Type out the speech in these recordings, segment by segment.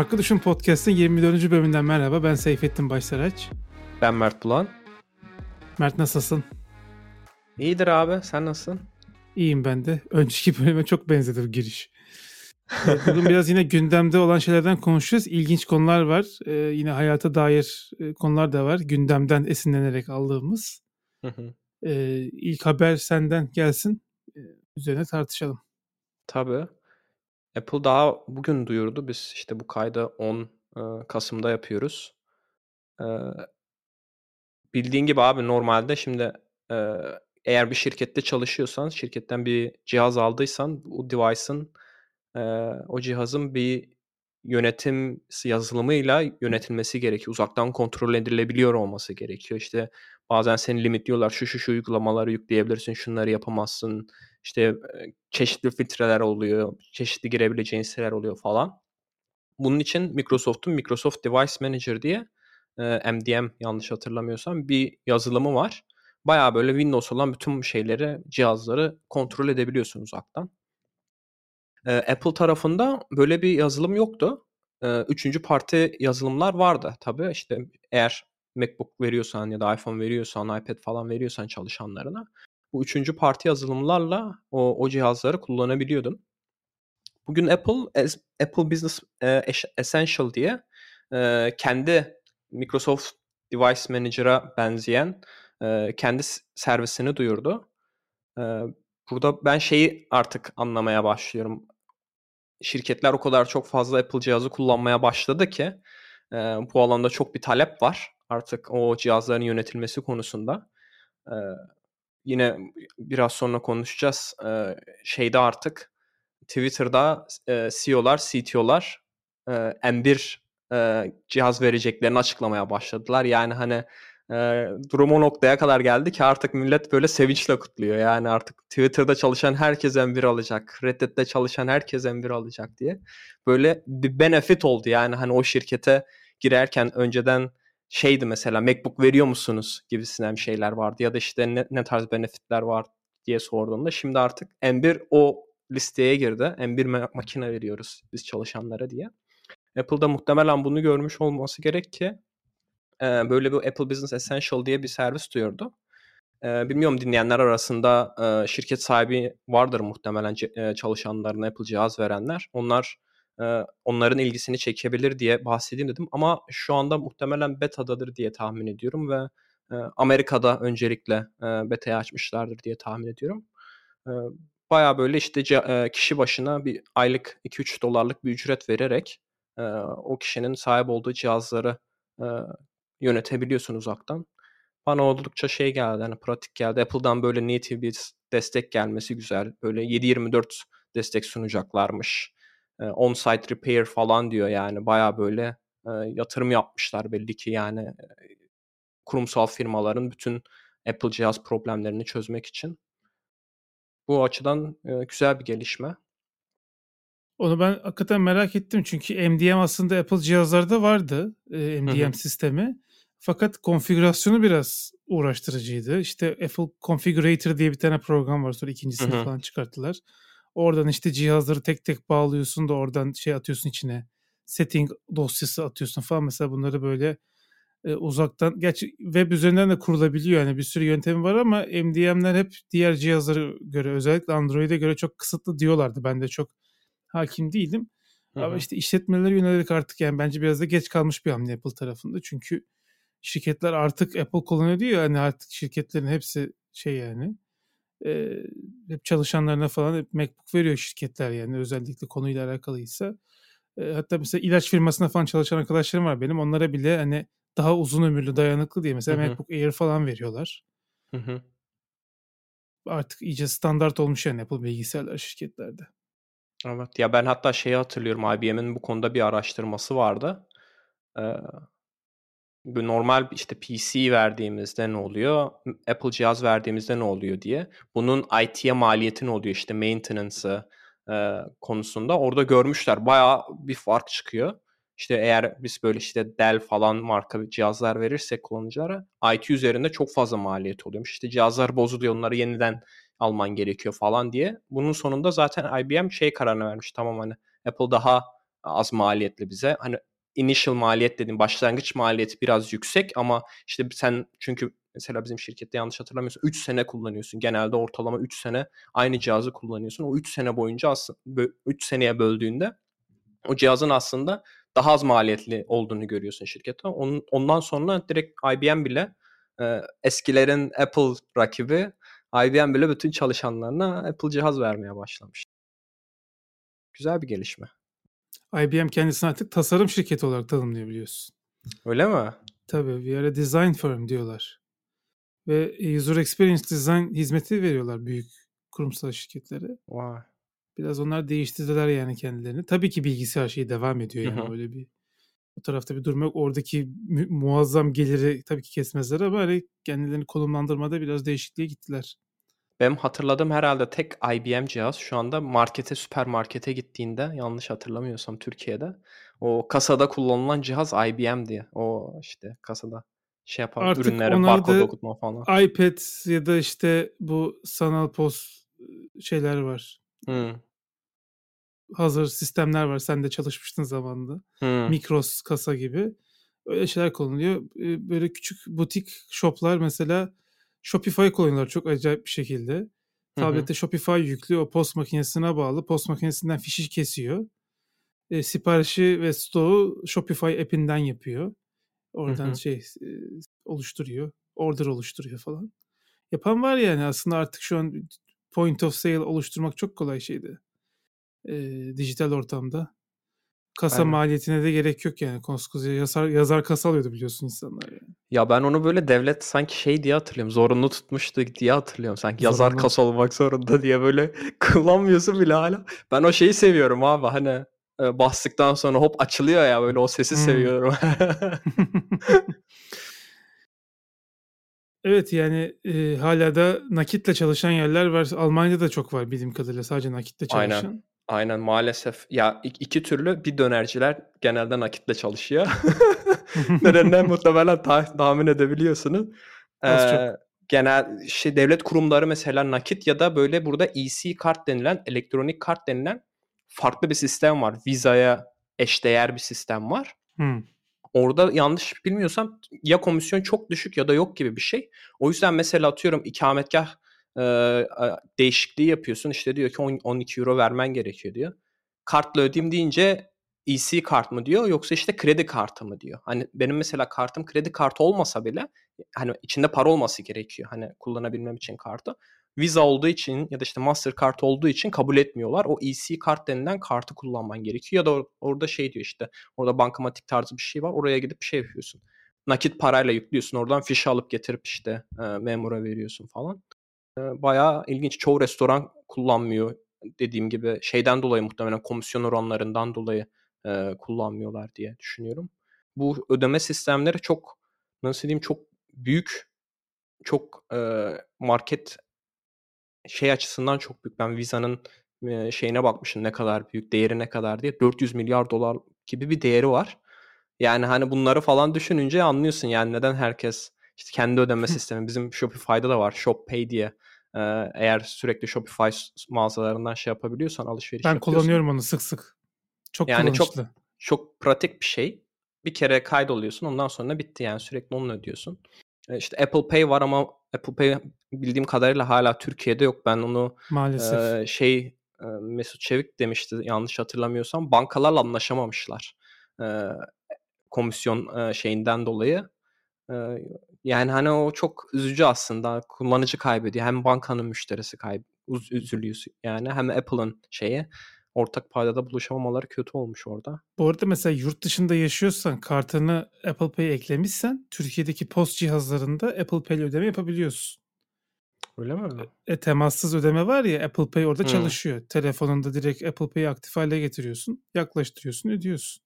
Farklı Düşün Podcast'ın 24. bölümünden merhaba. Ben Seyfettin Başsaraç. Ben Mert Bulan. Mert nasılsın? İyidir abi. Sen nasılsın? İyiyim ben de. Önceki bölüme çok benzedi bu giriş. Bugün biraz yine gündemde olan şeylerden konuşacağız. İlginç konular var. Ee, yine hayata dair e, konular da var. Gündemden esinlenerek aldığımız. Ee, ilk haber senden gelsin. Ee, üzerine tartışalım. Tabii. Apple daha bugün duyurdu. Biz işte bu kaydı 10 e, Kasım'da yapıyoruz. E, bildiğin gibi abi normalde şimdi e, eğer bir şirkette çalışıyorsan, şirketten bir cihaz aldıysan o device'ın e, o cihazın bir yönetim yazılımıyla yönetilmesi gerekiyor. Uzaktan kontrol edilebiliyor olması gerekiyor. İşte bazen seni limitliyorlar. Şu şu şu uygulamaları yükleyebilirsin, şunları yapamazsın işte çeşitli filtreler oluyor, çeşitli girebileceğin siteler oluyor falan. Bunun için Microsoft'un Microsoft Device Manager diye MDM yanlış hatırlamıyorsam bir yazılımı var. Baya böyle Windows olan bütün şeyleri, cihazları kontrol edebiliyorsun uzaktan. Apple tarafında böyle bir yazılım yoktu. Üçüncü parti yazılımlar vardı tabii. İşte eğer MacBook veriyorsan ya da iPhone veriyorsan, iPad falan veriyorsan çalışanlarına bu üçüncü parti yazılımlarla o, o cihazları kullanabiliyordun. Bugün Apple Apple Business Essential diye kendi Microsoft Device Manager'a benzeyen kendi servisini duyurdu. Burada ben şeyi artık anlamaya başlıyorum. Şirketler o kadar çok fazla Apple cihazı kullanmaya başladı ki bu alanda çok bir talep var. Artık o cihazların yönetilmesi konusunda yine biraz sonra konuşacağız. E, şeyde artık Twitter'da e, CEO'lar, CTO'lar e, M1 e, cihaz vereceklerini açıklamaya başladılar. Yani hani e, durum o noktaya kadar geldi ki artık millet böyle sevinçle kutluyor. Yani artık Twitter'da çalışan herkes M1 alacak, Reddit'te çalışan herkes M1 alacak diye. Böyle bir benefit oldu yani hani o şirkete girerken önceden şeydi mesela MacBook veriyor musunuz gibisinden şeyler vardı ya da işte ne, ne tarz benefitler var diye sorduğunda şimdi artık M1 o listeye girdi. M1 makine veriyoruz biz çalışanlara diye. Apple'da muhtemelen bunu görmüş olması gerek ki böyle bir Apple Business Essential diye bir servis duyurdu. Bilmiyorum dinleyenler arasında şirket sahibi vardır muhtemelen çalışanlarına Apple cihaz verenler. Onlar onların ilgisini çekebilir diye bahsedeyim dedim. Ama şu anda muhtemelen beta'dadır diye tahmin ediyorum ve Amerika'da öncelikle beta'yı açmışlardır diye tahmin ediyorum. Baya böyle işte kişi başına bir aylık 2-3 dolarlık bir ücret vererek o kişinin sahip olduğu cihazları yönetebiliyorsun uzaktan. Bana oldukça şey geldi, hani pratik geldi. Apple'dan böyle native bir destek gelmesi güzel. Böyle 7-24 destek sunacaklarmış on-site repair falan diyor yani baya böyle e, yatırım yapmışlar belli ki yani e, kurumsal firmaların bütün Apple cihaz problemlerini çözmek için. Bu açıdan e, güzel bir gelişme. Onu ben hakikaten merak ettim çünkü MDM aslında Apple cihazlarda vardı e, MDM Hı-hı. sistemi. Fakat konfigürasyonu biraz uğraştırıcıydı. İşte Apple Configurator diye bir tane program var sonra ikincisini Hı-hı. falan çıkarttılar. Oradan işte cihazları tek tek bağlıyorsun da oradan şey atıyorsun içine. Setting dosyası atıyorsun falan. Mesela bunları böyle e, uzaktan. Gerçi web üzerinden de kurulabiliyor. Yani bir sürü yöntemi var ama MDM'ler hep diğer cihazlara göre özellikle Android'e göre çok kısıtlı diyorlardı. Ben de çok hakim değildim. Hı-hı. Ama işte işletmelere yönelik artık yani bence biraz da geç kalmış bir hamle Apple tarafında. Çünkü şirketler artık Apple kullanıyor diyor yani artık şirketlerin hepsi şey yani e, hep çalışanlarına falan hep MacBook veriyor şirketler yani özellikle konuyla alakalıysa. E, hatta mesela ilaç firmasına falan çalışan arkadaşlarım var benim. Onlara bile hani daha uzun ömürlü, dayanıklı diye mesela Hı-hı. MacBook Air falan veriyorlar. Hı-hı. Artık iyice standart olmuş yani Apple bilgisayarlar şirketlerde. Evet ya ben hatta şeyi hatırlıyorum IBM'in bu konuda bir araştırması vardı. Ee, normal işte PC verdiğimizde ne oluyor? Apple cihaz verdiğimizde ne oluyor diye. Bunun IT'ye maliyeti ne oluyor işte maintenance'ı e, konusunda. Orada görmüşler. Bayağı bir fark çıkıyor. İşte eğer biz böyle işte Dell falan marka cihazlar verirsek kullanıcılara IT üzerinde çok fazla maliyet oluyormuş. İşte cihazlar bozuluyor onları yeniden alman gerekiyor falan diye. Bunun sonunda zaten IBM şey kararını vermiş. Tamam hani Apple daha az maliyetli bize. Hani initial maliyet dediğim başlangıç maliyeti biraz yüksek ama işte sen çünkü mesela bizim şirkette yanlış hatırlamıyorsun 3 sene kullanıyorsun. Genelde ortalama 3 sene aynı cihazı kullanıyorsun. O 3 sene boyunca aslında 3 seneye böldüğünde o cihazın aslında daha az maliyetli olduğunu görüyorsun şirkete. Onun, ondan sonra direkt IBM bile e, eskilerin Apple rakibi IBM bile bütün çalışanlarına Apple cihaz vermeye başlamış. Güzel bir gelişme. IBM kendisini artık tasarım şirketi olarak tanımlayabiliyorsun. Öyle mi? Tabii. We are a design firm diyorlar. Ve user experience design hizmeti veriyorlar büyük kurumsal şirketlere. Vay. Biraz onlar değiştirdiler yani kendilerini. Tabii ki bilgisayar şeyi devam ediyor yani Hı-hı. öyle bir o tarafta bir durum yok. Oradaki mu- muazzam geliri tabii ki kesmezler ama hani kendilerini konumlandırmada biraz değişikliğe gittiler. Benim hatırladığım herhalde tek IBM cihaz şu anda markete, süpermarkete gittiğinde yanlış hatırlamıyorsam Türkiye'de o kasada kullanılan cihaz IBM diye. O işte kasada şey yapan Artık ürünlere barkod okutma falan. iPad ya da işte bu sanal post şeyler var. Hmm. Hazır sistemler var. Sen de çalışmıştın zamanında. Hmm. Mikros kasa gibi. Öyle şeyler kullanılıyor. Böyle küçük butik shoplar mesela Shopify kullanıyorlar çok acayip bir şekilde. Tablette Shopify yüklüyor. O post makinesine bağlı. Post makinesinden fişi kesiyor. E, siparişi ve stoğu Shopify app'inden yapıyor. Oradan hı hı. şey e, oluşturuyor. Order oluşturuyor falan. Yapan var yani aslında artık şu an point of sale oluşturmak çok kolay şeydi. E, dijital ortamda. Kasa Aynen. maliyetine de gerek yok yani. Koskoca yazar, yazar kasa alıyordu biliyorsun insanlar yani. Ya ben onu böyle devlet sanki şey diye hatırlıyorum. Zorunlu tutmuştu diye hatırlıyorum. Sanki Zorunlu. yazar kasa olmak zorunda diye böyle kullanmıyorsun bile hala. Ben o şeyi seviyorum abi. Hani e, bastıktan sonra hop açılıyor ya böyle o sesi hmm. seviyorum. evet yani e, hala da nakitle çalışan yerler var. Almanya'da da çok var bildiğim kadarıyla sadece nakitle çalışan. Aynen. Aynen maalesef. Ya iki türlü bir dönerciler genelde nakitle çalışıyor. Nedeninden muhtemelen ta- tahmin edebiliyorsunuz. Ee, genel şey devlet kurumları mesela nakit ya da böyle burada EC kart denilen elektronik kart denilen farklı bir sistem var. Visa'ya eşdeğer bir sistem var. Hmm. Orada yanlış bilmiyorsam ya komisyon çok düşük ya da yok gibi bir şey. O yüzden mesela atıyorum ikametgah e, değişikliği yapıyorsun. İşte diyor ki 10, 12 euro vermen gerekiyor diyor. Kartla ödeyeyim deyince EC kart mı diyor yoksa işte kredi kartı mı diyor. Hani benim mesela kartım kredi kartı olmasa bile hani içinde para olması gerekiyor hani kullanabilmem için kartı. Visa olduğu için ya da işte Mastercard olduğu için kabul etmiyorlar. O EC kart denilen kartı kullanman gerekiyor. Ya da or- orada şey diyor işte orada bankamatik tarzı bir şey var. Oraya gidip şey yapıyorsun. Nakit parayla yüklüyorsun. Oradan fiş alıp getirip işte e, memura veriyorsun falan. Bayağı ilginç. Çoğu restoran kullanmıyor. Dediğim gibi şeyden dolayı muhtemelen komisyon oranlarından dolayı e, kullanmıyorlar diye düşünüyorum. Bu ödeme sistemleri çok nasıl diyeyim çok büyük çok e, market şey açısından çok büyük. Ben Visa'nın e, şeyine bakmışım ne kadar büyük, değeri ne kadar diye. 400 milyar dolar gibi bir değeri var. Yani hani bunları falan düşününce anlıyorsun yani neden herkes işte kendi ödeme sistemi bizim Shopify'da da var. ShopPay diye. Ee, eğer sürekli Shopify mağazalarından şey yapabiliyorsan alışveriş Ben kullanıyorum onu sık sık. Çok yani çok çok pratik bir şey. Bir kere kaydoluyorsun ondan sonra bitti yani sürekli onu ödüyorsun. İşte Apple Pay var ama Apple Pay bildiğim kadarıyla hala Türkiye'de yok. Ben onu Maalesef. E, şey e, Mesut Çevik demişti yanlış hatırlamıyorsam. Bankalarla anlaşamamışlar. E, komisyon e, şeyinden dolayı. E, yani hani o çok üzücü aslında. Kullanıcı kaybediyor. Hem bankanın müşterisi kayb üzülüyor yani hem Apple'ın şeyi ortak paydada buluşamamaları kötü olmuş orada. Bu arada mesela yurt dışında yaşıyorsan kartını Apple Pay eklemişsen Türkiye'deki post cihazlarında Apple Pay ödeme yapabiliyorsun. Öyle mi? E, temassız ödeme var ya Apple Pay orada hmm. çalışıyor. Telefonunda direkt Apple Pay'i aktif hale getiriyorsun. Yaklaştırıyorsun ödüyorsun.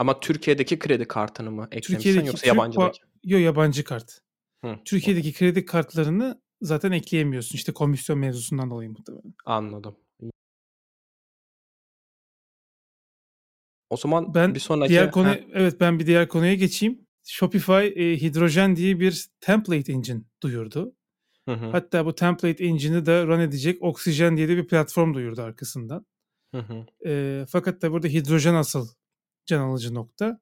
Ama Türkiye'deki kredi kartını mı eklemişsen Türkiye'deki yoksa yabancıdaki? Yok yabancı kart. Hı. Türkiye'deki kredi kartlarını zaten ekleyemiyorsun. İşte komisyon mevzusundan dolayı muhtemelen. Anladım. O zaman ben bir sonraki... Diğer konu, evet ben bir diğer konuya geçeyim. Shopify e, Hidrojen diye bir template engine duyurdu. Hı hı. Hatta bu template engine'i de run edecek Oxygen diye de bir platform duyurdu arkasından. Hı hı. E, fakat da burada hidrojen asıl can alıcı nokta.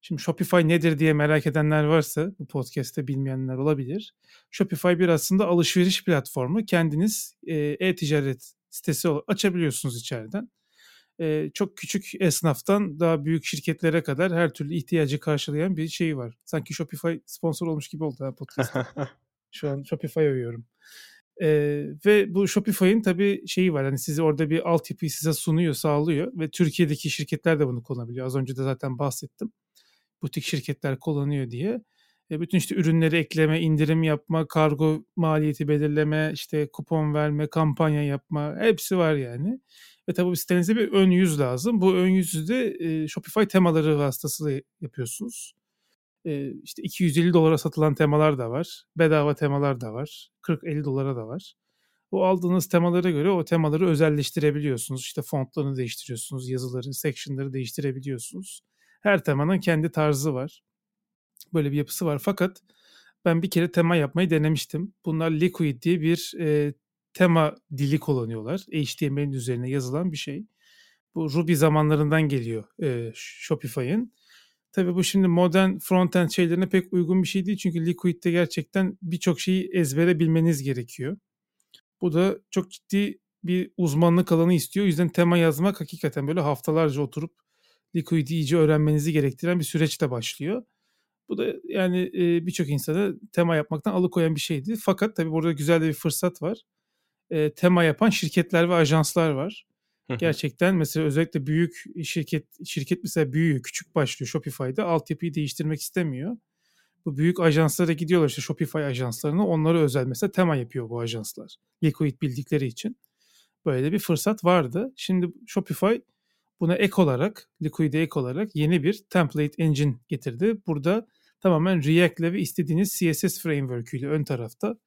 Şimdi Shopify nedir diye merak edenler varsa bu podcast'te bilmeyenler olabilir. Shopify bir aslında alışveriş platformu. Kendiniz e, e-ticaret sitesi açabiliyorsunuz içeriden. E, çok küçük esnaftan daha büyük şirketlere kadar her türlü ihtiyacı karşılayan bir şey var. Sanki Shopify sponsor olmuş gibi oldu ha podcast. Şu an Shopify övüyorum. Ee, ve bu Shopify'ın tabii şeyi var. Hani sizi orada bir altyapıyı size sunuyor, sağlıyor ve Türkiye'deki şirketler de bunu kullanabiliyor. Az önce de zaten bahsettim. Butik şirketler kullanıyor diye. E, bütün işte ürünleri ekleme, indirim yapma, kargo maliyeti belirleme, işte kupon verme, kampanya yapma hepsi var yani. Ve tabii sitenizde bir ön yüz lazım. Bu ön yüzü de e, Shopify temaları vasıtasıyla yapıyorsunuz. E, işte 250 dolara satılan temalar da var. Bedava temalar da var. 40-50 dolara da var. O aldığınız temalara göre o temaları özelleştirebiliyorsunuz. İşte fontlarını değiştiriyorsunuz, yazıları, section'ları değiştirebiliyorsunuz. Her temanın kendi tarzı var. Böyle bir yapısı var. Fakat ben bir kere tema yapmayı denemiştim. Bunlar Liquid diye bir e, tema dili kullanıyorlar. HTML'in üzerine yazılan bir şey. Bu Ruby zamanlarından geliyor e, Shopify'ın. Tabii bu şimdi modern frontend şeylerine pek uygun bir şey değil. Çünkü Liquid'de gerçekten birçok şeyi ezbere bilmeniz gerekiyor. Bu da çok ciddi bir uzmanlık alanı istiyor. O yüzden tema yazmak hakikaten böyle haftalarca oturup Liquid'i iyice öğrenmenizi gerektiren bir süreçte başlıyor. Bu da yani e, birçok insanı tema yapmaktan alıkoyan bir şeydi. Fakat tabii burada güzel de bir fırsat var. E, tema yapan şirketler ve ajanslar var. Gerçekten mesela özellikle büyük şirket şirket mesela büyüyor, küçük başlıyor Shopify'da altyapıyı değiştirmek istemiyor. Bu büyük ajanslara gidiyorlar işte Shopify ajanslarına. Onlara özel mesela tema yapıyor bu ajanslar. Liquid bildikleri için. Böyle bir fırsat vardı. Şimdi Shopify buna ek olarak, Liquid'e ek olarak yeni bir template engine getirdi. Burada tamamen React ile ve istediğiniz CSS framework ile ön tarafta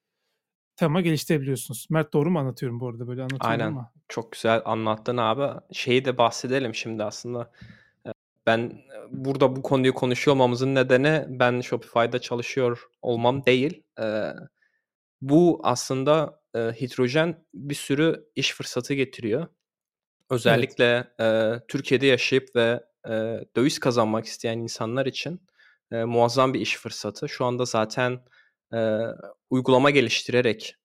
tema geliştirebiliyorsunuz. Mert doğru mu anlatıyorum bu arada böyle anlatıyorum Aynen. ama. Çok güzel anlattın abi. Şeyi de bahsedelim şimdi aslında. Ben burada bu konuyu konuşuyor olmamızın nedeni ben Shopify'da çalışıyor olmam değil. Bu aslında hidrojen bir sürü iş fırsatı getiriyor. Özellikle evet. Türkiye'de yaşayıp ve döviz kazanmak isteyen insanlar için muazzam bir iş fırsatı. Şu anda zaten uygulama geliştirerek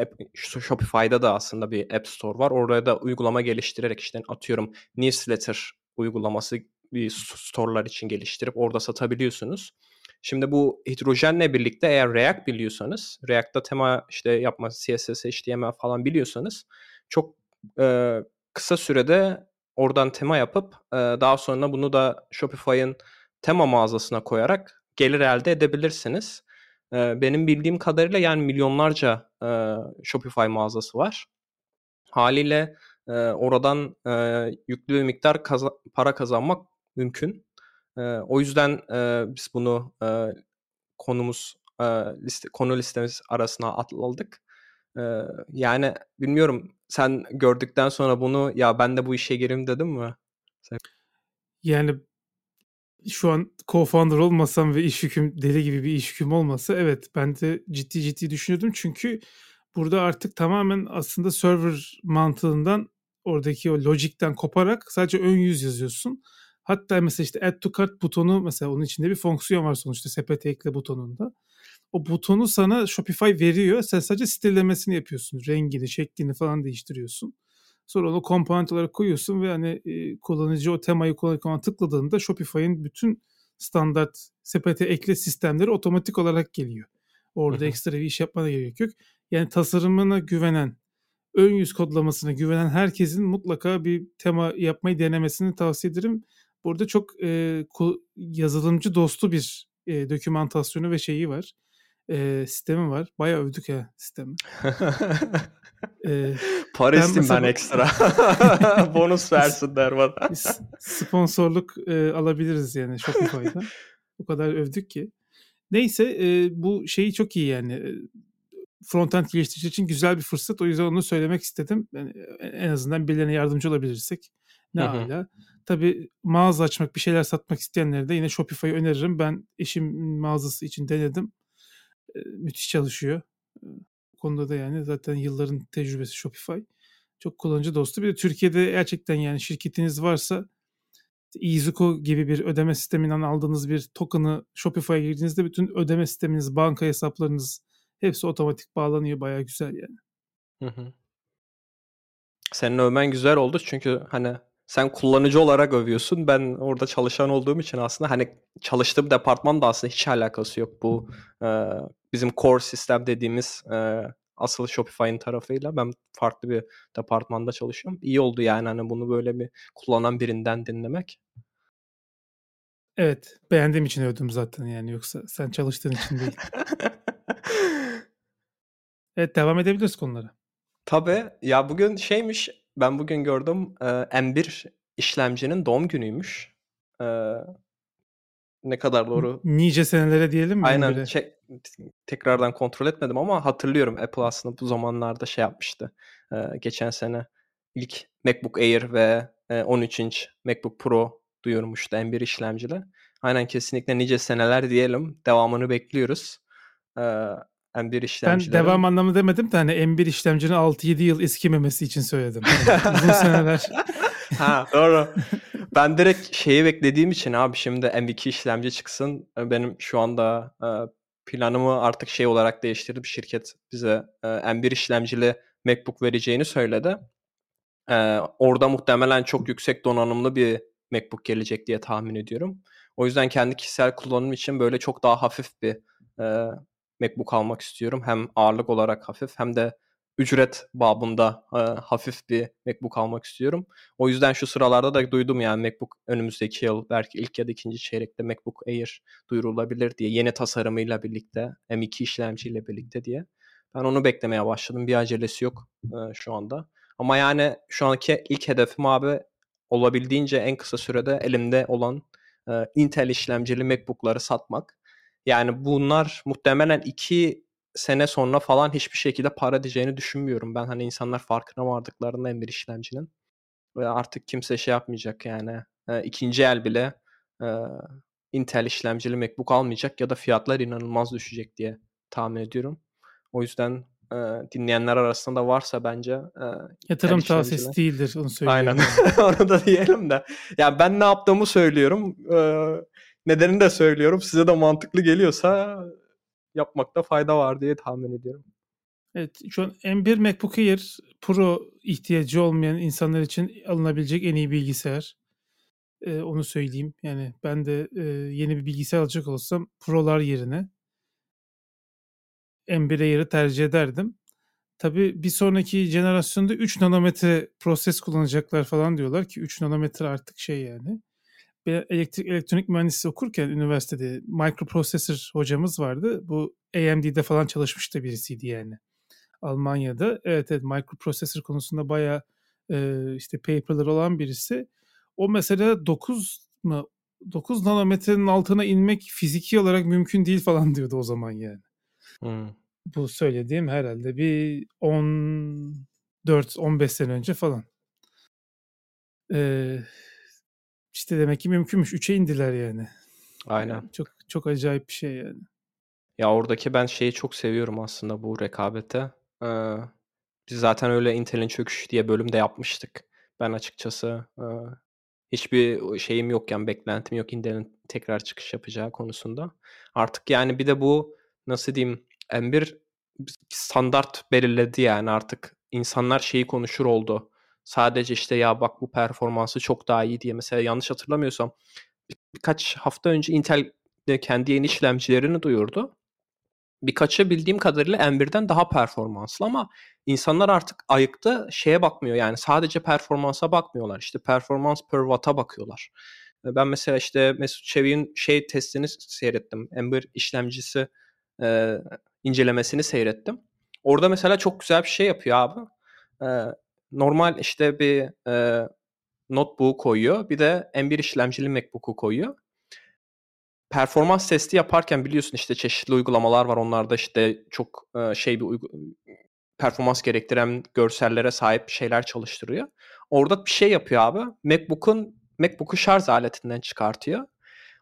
app, Shopify'da da aslında bir App Store var. Orada da uygulama geliştirerek işte atıyorum newsletter uygulaması bir store'lar için geliştirip orada satabiliyorsunuz. Şimdi bu hidrojenle birlikte eğer React biliyorsanız, React'ta tema işte yapma, CSS, HTML falan biliyorsanız çok e, kısa sürede oradan tema yapıp e, daha sonra bunu da Shopify'ın tema mağazasına koyarak gelir elde edebilirsiniz. Benim bildiğim kadarıyla yani milyonlarca Shopify mağazası var. Haliyle oradan yüklü bir miktar para kazanmak mümkün. O yüzden biz bunu konumuz e, liste konu listemiz arasına atladık. Yani bilmiyorum sen gördükten sonra bunu ya ben de bu işe gireyim dedim mi? Yani şu an co-founder olmasam ve iş yüküm deli gibi bir iş yüküm olmasa evet ben de ciddi ciddi düşünüyordum çünkü burada artık tamamen aslında server mantığından oradaki o logikten koparak sadece ön yüz yazıyorsun. Hatta mesela işte add to cart butonu mesela onun içinde bir fonksiyon var sonuçta sepete ekle butonunda. O butonu sana Shopify veriyor. Sen sadece sitelemesini yapıyorsun. Rengini, şeklini falan değiştiriyorsun. Sonra onu komponent olarak koyuyorsun ve hani e, kullanıcı o temayı kullanırken tıkladığında Shopify'in bütün standart sepete ekle sistemleri otomatik olarak geliyor. Orada ekstra bir iş yapmana gerek yok. Yani tasarımına güvenen, ön yüz kodlamasına güvenen herkesin mutlaka bir tema yapmayı denemesini tavsiye ederim. Burada çok e, yazılımcı dostu bir e, dokümantasyonu ve şeyi var. E, sistemi var. Bayağı övdük ya sistemi. Ee, Para ben, mesela... ben ekstra. Bonus versinler bana. Sponsorluk e, alabiliriz yani Shopify'dan. o kadar övdük ki. Neyse e, bu şeyi çok iyi yani. Frontend geliştirici için güzel bir fırsat. O yüzden onu söylemek istedim. Yani en azından birilerine yardımcı olabilirsek ne hala. Tabii mağaza açmak, bir şeyler satmak isteyenlere de yine Shopify'ı öneririm. Ben eşim mağazası için denedim. Müthiş çalışıyor konuda da yani zaten yılların tecrübesi Shopify. Çok kullanıcı dostu. Bir de Türkiye'de gerçekten yani şirketiniz varsa Izuku gibi bir ödeme sisteminden aldığınız bir token'ı Shopify'a girdiğinizde bütün ödeme sisteminiz, banka hesaplarınız hepsi otomatik bağlanıyor. Baya güzel yani. Hı hı. Senin övmen güzel oldu çünkü hani sen kullanıcı olarak övüyorsun. Ben orada çalışan olduğum için aslında hani çalıştığım departman da aslında hiç alakası yok bu e, bizim core sistem dediğimiz e, asıl Shopify'ın tarafıyla. Ben farklı bir departmanda çalışıyorum. İyi oldu yani hani bunu böyle bir kullanan birinden dinlemek. Evet, beğendiğim için övdüm zaten yani yoksa sen çalıştığın için değil. evet, devam edebiliriz konulara. Tabii. Ya bugün şeymiş, ben bugün gördüm e, M1 işlemcinin doğum günüymüş. E, ne kadar doğru? Nice senelere diyelim mi? Aynen. Şey, tekrardan kontrol etmedim ama hatırlıyorum Apple aslında bu zamanlarda şey yapmıştı. E, geçen sene ilk MacBook Air ve e, 13 inç MacBook Pro duyurmuştu M1 işlemcili. Aynen kesinlikle nice seneler diyelim. Devamını bekliyoruz. E, M1 işlemcilerin. Ben devam anlamı demedim de hani M1 işlemcinin 6-7 yıl eskimemesi için söyledim. Yani uzun seneler. ha doğru. Ben direkt şeyi beklediğim için abi şimdi M2 işlemci çıksın. Benim şu anda e, planımı artık şey olarak değiştirdi. Bir şirket bize e, M1 işlemcili MacBook vereceğini söyledi. E, orada muhtemelen çok yüksek donanımlı bir MacBook gelecek diye tahmin ediyorum. O yüzden kendi kişisel kullanım için böyle çok daha hafif bir MacBook almak istiyorum. Hem ağırlık olarak hafif hem de ücret babında e, hafif bir MacBook almak istiyorum. O yüzden şu sıralarda da duydum yani MacBook önümüzdeki yıl belki ilk ya da ikinci çeyrekte MacBook Air duyurulabilir diye yeni tasarımıyla birlikte M2 işlemciyle birlikte diye. Ben onu beklemeye başladım. Bir acelesi yok e, şu anda. Ama yani şu anki ilk hedefim abi olabildiğince en kısa sürede elimde olan e, Intel işlemcili MacBook'ları satmak. Yani bunlar muhtemelen iki sene sonra falan hiçbir şekilde para edeceğini düşünmüyorum. Ben hani insanlar farkına vardıklarında M1 işlemcinin. Ve artık kimse şey yapmayacak yani. E, ikinci el bile e, Intel işlemcili MacBook almayacak ya da fiyatlar inanılmaz düşecek diye tahmin ediyorum. O yüzden e, dinleyenler arasında varsa bence e, yatırım tavsiyesi değildir onu söyleyeyim. Aynen. onu da diyelim de. Ya yani ben ne yaptığımı söylüyorum. E, nedenini de söylüyorum. Size de mantıklı geliyorsa yapmakta fayda var diye tahmin ediyorum. Evet şu an M1 MacBook Air Pro ihtiyacı olmayan insanlar için alınabilecek en iyi bilgisayar. Ee, onu söyleyeyim. Yani ben de e, yeni bir bilgisayar alacak olsam Pro'lar yerine M1 Air'ı tercih ederdim. Tabii bir sonraki jenerasyonda 3 nanometre proses kullanacaklar falan diyorlar ki 3 nanometre artık şey yani elektrik elektronik mühendisliği okurken üniversitede microprocessor hocamız vardı. Bu AMD'de falan çalışmıştı birisiydi yani. Almanya'da. Evet evet microprocessor konusunda bayağı e, işte paper'lar olan birisi. O mesela 9 mı 9 nanometrenin altına inmek fiziki olarak mümkün değil falan diyordu o zaman yani. Hmm. Bu söylediğim herhalde bir 14-15 sene önce falan. Ee, işte demek ki mümkünmüş. Üçe indiler yani. Aynen. Yani çok çok acayip bir şey yani. Ya oradaki ben şeyi çok seviyorum aslında bu rekabete. Ee, biz zaten öyle Intel'in çöküşü diye bölümde yapmıştık. Ben açıkçası e, hiçbir şeyim yok yani beklentim yok Intel'in tekrar çıkış yapacağı konusunda. Artık yani bir de bu nasıl diyeyim M1 standart belirledi yani artık insanlar şeyi konuşur oldu. Sadece işte ya bak bu performansı çok daha iyi diye mesela yanlış hatırlamıyorsam bir, birkaç hafta önce Intel kendi yeni işlemcilerini duyurdu. Birkaçı bildiğim kadarıyla M1'den daha performanslı ama insanlar artık ayıkta şeye bakmıyor yani sadece performansa bakmıyorlar. İşte performans per watt'a bakıyorlar. Ben mesela işte Mesut Çevik'in şey testini seyrettim. M1 işlemcisi e, incelemesini seyrettim. Orada mesela çok güzel bir şey yapıyor abi. E, normal işte bir e, notebook koyuyor. Bir de M1 işlemcili MacBook'u koyuyor. Performans testi yaparken biliyorsun işte çeşitli uygulamalar var. Onlarda işte çok e, şey bir uygu- performans gerektiren görsellere sahip şeyler çalıştırıyor. Orada bir şey yapıyor abi. MacBook'un MacBook'u şarj aletinden çıkartıyor.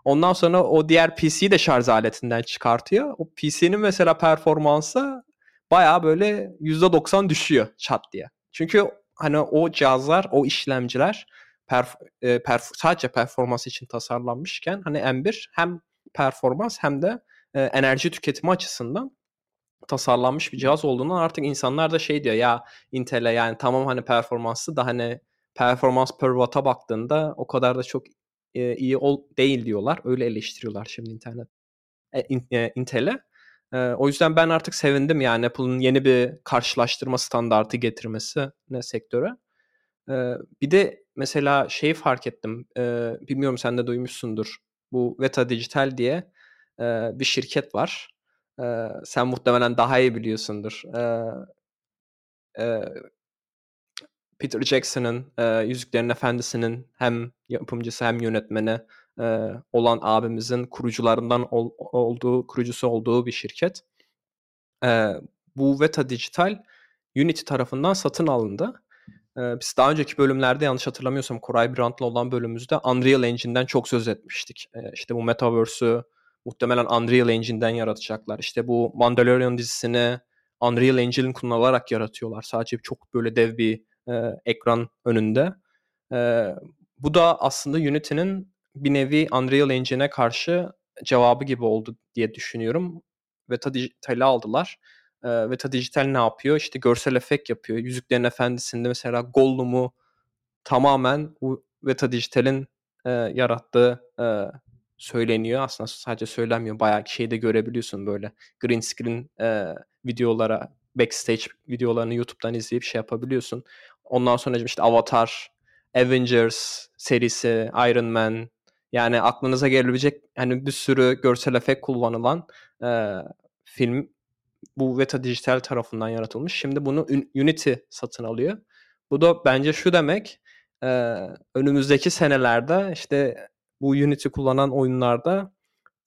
Ondan sonra o diğer PC'yi de şarj aletinden çıkartıyor. O PC'nin mesela performansı baya böyle %90 düşüyor çat diye. Çünkü hani o cihazlar, o işlemciler perf, e, perf, sadece performans için tasarlanmışken hani M1 hem performans hem de e, enerji tüketimi açısından tasarlanmış bir cihaz olduğundan artık insanlar da şey diyor ya Intel'e yani tamam hani performanslı da hani performans per watt'a baktığında o kadar da çok e, iyi ol, değil diyorlar. Öyle eleştiriyorlar şimdi internet e, in, e, Intel'e. E, o yüzden ben artık sevindim yani Apple'ın yeni bir karşılaştırma standartı getirmesi ne sektöre. E, bir de mesela şeyi fark ettim. E, bilmiyorum sen de duymuşsundur. Bu Veta Digital diye e, bir şirket var. E, sen muhtemelen daha iyi biliyorsundur. E, e, Peter Jackson'ın e, Yüzüklerin Efendisi'nin hem yapımcısı hem yönetmeni e, olan abimizin kurucularından ol, olduğu, kurucusu olduğu bir şirket. E, bu Veta Digital Unity tarafından satın alındı. E, biz daha önceki bölümlerde yanlış hatırlamıyorsam Koray Brandt'la olan bölümümüzde Unreal Engine'den çok söz etmiştik. E, işte bu Metaverse'ü muhtemelen Unreal Engine'den yaratacaklar. İşte bu Mandalorian dizisini Unreal Engine kullanılarak yaratıyorlar. Sadece çok böyle dev bir e, ekran önünde. E, bu da aslında Unity'nin bir nevi Unreal Engine'e karşı cevabı gibi oldu diye düşünüyorum. Veta Digital'i aldılar. E, Veta Digital ne yapıyor? İşte görsel efekt yapıyor. Yüzüklerin Efendisi'nde mesela Gollum'u tamamen Veta Digital'in e, yarattığı e, söyleniyor. Aslında sadece söylenmiyor. Bayağı şeyde görebiliyorsun böyle green screen e, videolara, backstage videolarını YouTube'dan izleyip şey yapabiliyorsun. Ondan sonra işte Avatar, Avengers serisi, Iron Man yani aklınıza gelebilecek hani bir sürü görsel efekt kullanılan e, film bu Veta Dijital tarafından yaratılmış. Şimdi bunu Unity satın alıyor. Bu da bence şu demek e, önümüzdeki senelerde işte bu Unity kullanan oyunlarda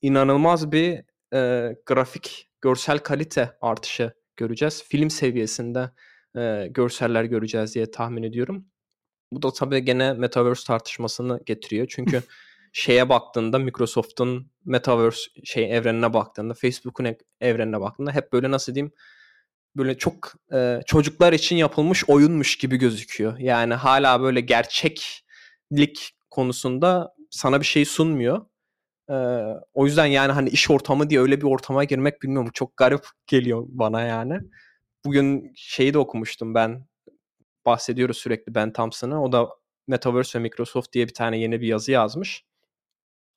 inanılmaz bir e, grafik görsel kalite artışı göreceğiz. Film seviyesinde e, görseller göreceğiz diye tahmin ediyorum. Bu da tabii gene Metaverse tartışmasını getiriyor. Çünkü şeye baktığında Microsoft'un Metaverse şey evrenine baktığında, Facebook'un evrenine baktığında hep böyle nasıl diyeyim böyle çok e, çocuklar için yapılmış oyunmuş gibi gözüküyor. Yani hala böyle gerçeklik konusunda sana bir şey sunmuyor. E, o yüzden yani hani iş ortamı diye öyle bir ortama girmek bilmiyorum çok garip geliyor bana yani. Bugün şeyi de okumuştum ben bahsediyoruz sürekli Ben Thompson'ı. O da Metaverse ve Microsoft diye bir tane yeni bir yazı yazmış.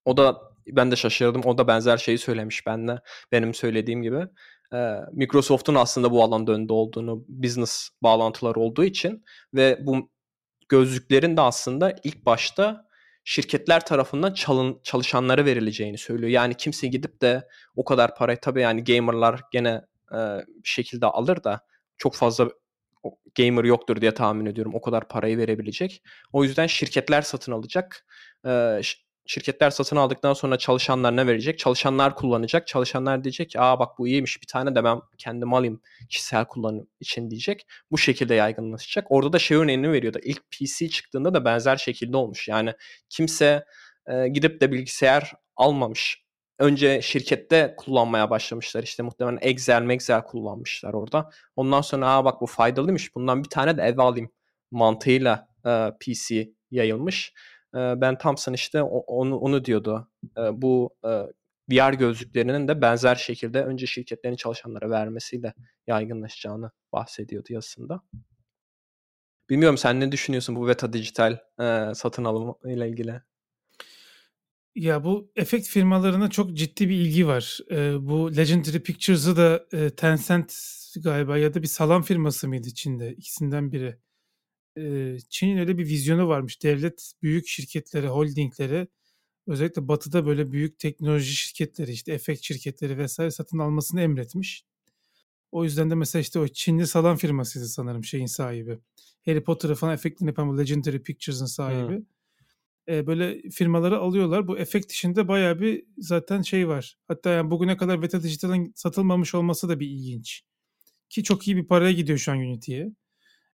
O da ben de şaşırdım. O da benzer şeyi söylemiş benle. Benim söylediğim gibi. Microsoft'un aslında bu alanda önde olduğunu, business bağlantıları olduğu için ve bu gözlüklerin de aslında ilk başta şirketler tarafından çalın, çalışanlara verileceğini söylüyor. Yani kimse gidip de o kadar parayı tabii yani gamerlar gene e, bir şekilde alır da çok fazla gamer yoktur diye tahmin ediyorum o kadar parayı verebilecek. O yüzden şirketler satın alacak. Ee, şirketler satın aldıktan sonra çalışanlar ne verecek? Çalışanlar kullanacak. Çalışanlar diyecek ki aa bak bu iyiymiş bir tane de ben kendim alayım kişisel kullanım için diyecek. Bu şekilde yaygınlaşacak. Orada da şey örneğini veriyordu. İlk PC çıktığında da benzer şekilde olmuş. Yani kimse e, gidip de bilgisayar almamış. Önce şirkette kullanmaya başlamışlar. İşte muhtemelen Excel, Excel kullanmışlar orada. Ondan sonra aa bak bu faydalıymış. Bundan bir tane de eve alayım mantığıyla e, PC yayılmış ben Thompson işte onu, onu diyordu. bu VR gözlüklerinin de benzer şekilde önce şirketlerin çalışanlara vermesiyle yaygınlaşacağını bahsediyordu yazısında. Bilmiyorum sen ne düşünüyorsun bu Veta Dijital e, satın alımı ile ilgili? Ya bu efekt firmalarına çok ciddi bir ilgi var. Bu Legendary Pictures'ı da Tencent galiba ya da bir salam firması mıydı Çin'de? ikisinden biri Çin'in öyle bir vizyonu varmış. Devlet büyük şirketlere, holdinglere özellikle batıda böyle büyük teknoloji şirketleri işte efekt şirketleri vesaire satın almasını emretmiş. O yüzden de mesela işte o Çinli salam firmasıydı sanırım şeyin sahibi. Harry Potter'ı falan efektini yapan bu Legendary Pictures'ın sahibi. Hmm. Böyle firmaları alıyorlar. Bu efekt işinde bayağı bir zaten şey var. Hatta yani bugüne kadar Veta Digital'ın satılmamış olması da bir ilginç. Ki çok iyi bir paraya gidiyor şu an Unity'ye.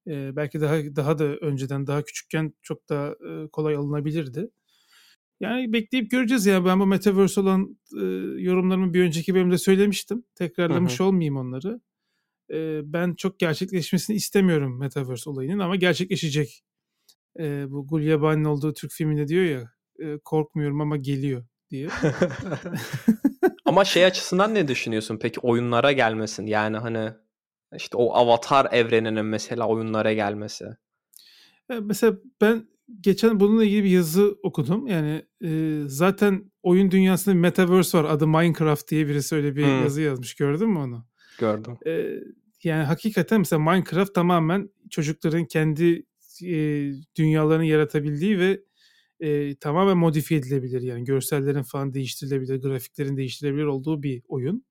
Ee, belki daha daha da önceden daha küçükken çok daha e, kolay alınabilirdi. Yani bekleyip göreceğiz ya. Ben bu Metaverse olan e, yorumlarımı bir önceki bölümde söylemiştim. Tekrarlamış hı hı. olmayayım onları. Eee, ben çok gerçekleşmesini istemiyorum Metaverse olayının ama gerçekleşecek. Eee, bu Gulyabani'nin olduğu Türk filminde diyor ya, eee, "Korkmuyorum ama geliyor." diye. Ama şey açısından ne düşünüyorsun peki oyunlara gelmesin? Yani, hani, işte, o Avatar evreninin mesela oyunlara gelmesi. Eee, mesela ben geçen bununla ilgili bir yazı okudum. Yani, eee, zaten oyun dünyasında bir metaverse var. Adı Minecraft diye birisi öyle bir Hımm. yazı yazmış. Gördün mü onu? Gördüm. Eee, yani hakikaten mesela Minecraft tamamen çocukların kendi, eee, dünyalarını yaratabildiği ve, eee, tamamen modifiye edilebilir. Yani görsellerin falan değiştirilebilir, grafiklerin değiştirilebilir olduğu bir oyun.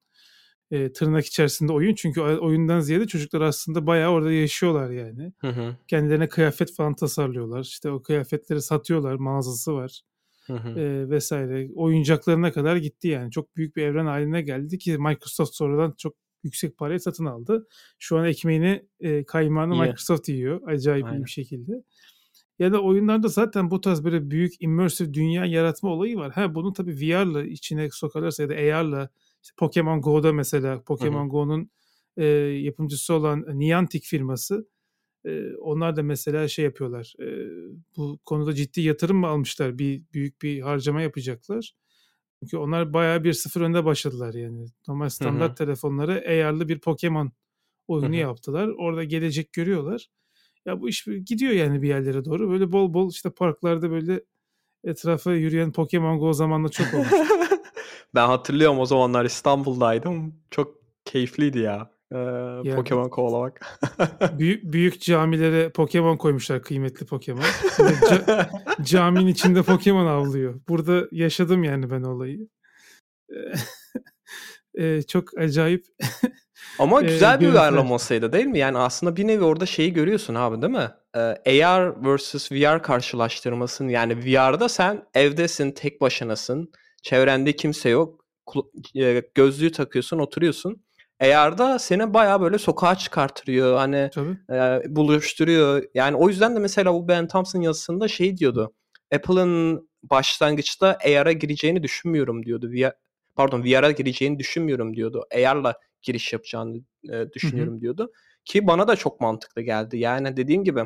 Eee, tırnak içerisinde oyun çünkü oyundan ziyade çocuklar aslında bayağı orada yaşıyorlar yani. Hı hı. Kendilerine kıyafet falan tasarlıyorlar. İşte o kıyafetleri satıyorlar, mağazası var, Hı hı. eee, vs. Oyuncaklarına kadar gitti yani. Çok büyük bir evren haline geldi ki Microsoft sonradan çok yüksek paraya satın aldı. Şu an ekmeğini, eee, kaymağını İyi. Microsoft yiyor acayip Aynen. bir şekilde. Ya da oyunlarda zaten bu tarz böyle büyük immersive dünya yaratma olayı var. Ha, bunu tabii VR'la içine sokarlarsa ya da AR'la işte Pokemon Go'da mesela. Pokemon Go'nun, eee, yapımcısı olan Niantic firması, eee, onlar da mesela şey yapıyorlar, eee, bu konuda ciddi yatırım mı almışlar? Bir büyük bir harcama yapacaklar. Çünkü onlar bayağı 1-0 önde başladılar yani. Normal standart hı. telefonlara AR'lı bir Pokemon oyunu hı. yaptılar. Orada gelecek görüyorlar. Ya bu iş gidiyor yani bir yerlere doğru. Böyle bol bol işte parklarda böyle etrafa yürüyen Pokemon Go zamanında çok olmuştu. Ben hatırlıyorum o zamanlar İstanbul'daydım. Çok keyifliydi ya, eee, Ya Pokemon kovalamak. büyük büyük camilere Pokemon koymuşlar, kıymetli Pokemon. Ca caminin içinde Pokemon avlıyor. Burada yaşadım yani ben olayı. Eee, çok acayip, Ama güzel bir uyarlamasıydı değil mi? Yani aslında bir nevi orada şeyi görüyorsun abi değil mi? Eee, AR vs. VR karşılaştırmasını yani VR'da sen evdesin, tek başınasın, çevrende kimse yok, eee, gözlüğü takıyorsun, oturuyorsun. AR'da seni bayağı böyle sokağa çıkarttırıyor, hani, Tabii. eee, buluşturuyor. Yani o yüzden de mesela bu Ben Thompson yazısında şey diyordu, "Apple'ın başlangıçta AR'a gireceğini düşünmüyorum." diyordu. VR pardon, VR'a gireceğini düşünmüyorum diyordu. AR'la giriş yapacağını, hı. düşünüyorum diyordu ki bana da çok mantıklı geldi. Yani dediğim gibi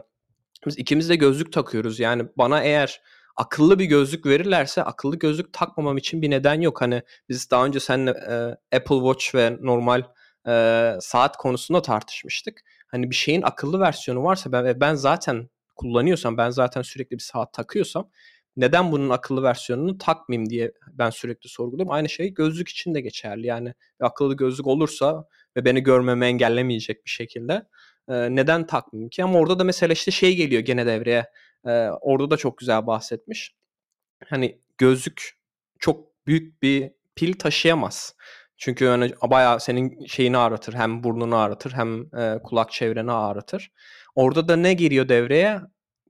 biz ikimiz de gözlük takıyoruz. Yani bana eğer akıllı bir gözlük verirlerse akıllı gözlük takmamam için bir neden yok. Hani biz daha önce seninle, eee, Apple Watch ve normal, eee, saat konusunda tartışmıştık. Hani bir şeyin akıllı versiyonu varsa ben ve ben zaten kullanıyorsam, ben zaten sürekli bir saat takıyorsam neden bunun akıllı versiyonunu takmayayım diye ben sürekli sorguluyorum. Aynı şey gözlük için de geçerli. Yani akıllı gözlük olursa ve beni görmemi engellemeyecek bir şekilde, neden takmayayım ki? Ama orada da mesela işte şey geliyor gene devreye, eee, orada da çok güzel bahsetmiş. Hani gözlük çok büyük bir pil taşıyamaz. Çünkü hani bayağı senin şeyini ağrıtır, hem burnunu ağrıtır hem, eee, kulak çevreni ağrıtır. Orada da ne giriyor devreye?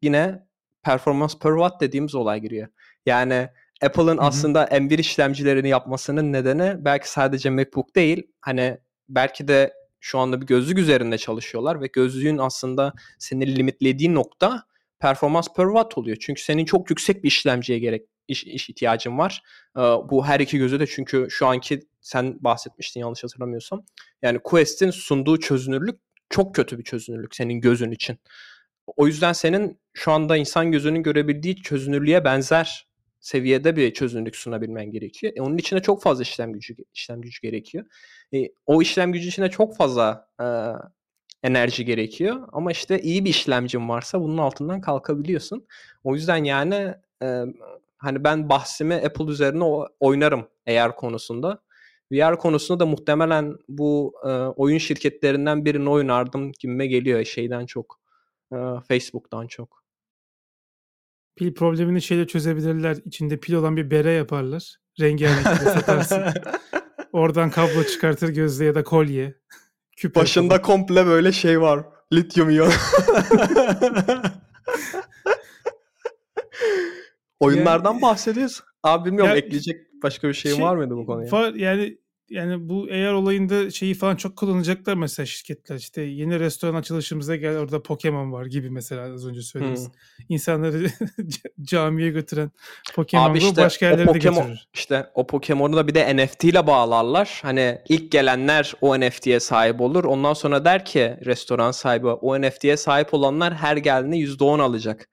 Yine performans per watt dediğimiz olay giriyor. Yani Apple'ın aslında M1 işlemcilerini yapmasının nedeni belki sadece MacBook değil, hani belki de şu anda bir gözlük üzerinde çalışıyorlar ve gözlüğün aslında seni limitlediği nokta performans per watt oluyor. Çünkü senin çok yüksek bir işlemciye gerek iş iş ihtiyacın var. Eee, bu her iki göze de çünkü şu anki sen bahsetmiştin yanlış hatırlamıyorsam. Yani Quest'in sunduğu çözünürlük çok kötü bir çözünürlük senin gözün için. O yüzden senin şu anda insan gözünün görebildiği çözünürlüğe benzer seviyede bir çözünürlük sunabilmen gerekiyor. E, onun için de çok fazla işlem gücü işlem gücü gerekiyor. E, o işlem gücü için de çok fazla, eee, enerji gerekiyor ama işte iyi bir işlemcin varsa bunun altından kalkabiliyorsun. O yüzden yani, emm, hani ben bahsimi Apple üzerine oynarım AR konusunda. VR konusunda da muhtemelen bu, eee, oyun şirketlerinden birine oynardım gibime geliyor şeyden çok, eee, Facebook'tan çok. Pil problemini şeyle çözebilirler. İçinde pil olan bir bere yaparlar. De satarsın. Oradan kablo çıkartır gözlüğe ya da kolye. Küpe Başında falan. komple böyle şey var, lityum iyon. Oyunlardan Yani bahsediyoruz. Abi bilmiyorum Ya ekleyecek başka bir şeyin şey var mıydı bu konuya? var yani yani bu eğer olayında şeyi falan çok kullanacaklar mesela şirketler. İşte yeni restoran açılışımıza gel orada Pokemon var gibi mesela az önce söylediğimiz. Hmm. İnsanları camiye götüren Pokemon Abi işte başka yerlere Pokemon, de götürür. İşte o Pokemon'u da bir de NFT ile bağlarlar. Hani ilk gelenler o NFT'ye sahip olur. Ondan sonra der ki restoran sahibi o NFT'ye sahip olanlar her geldiğinde %10 alacak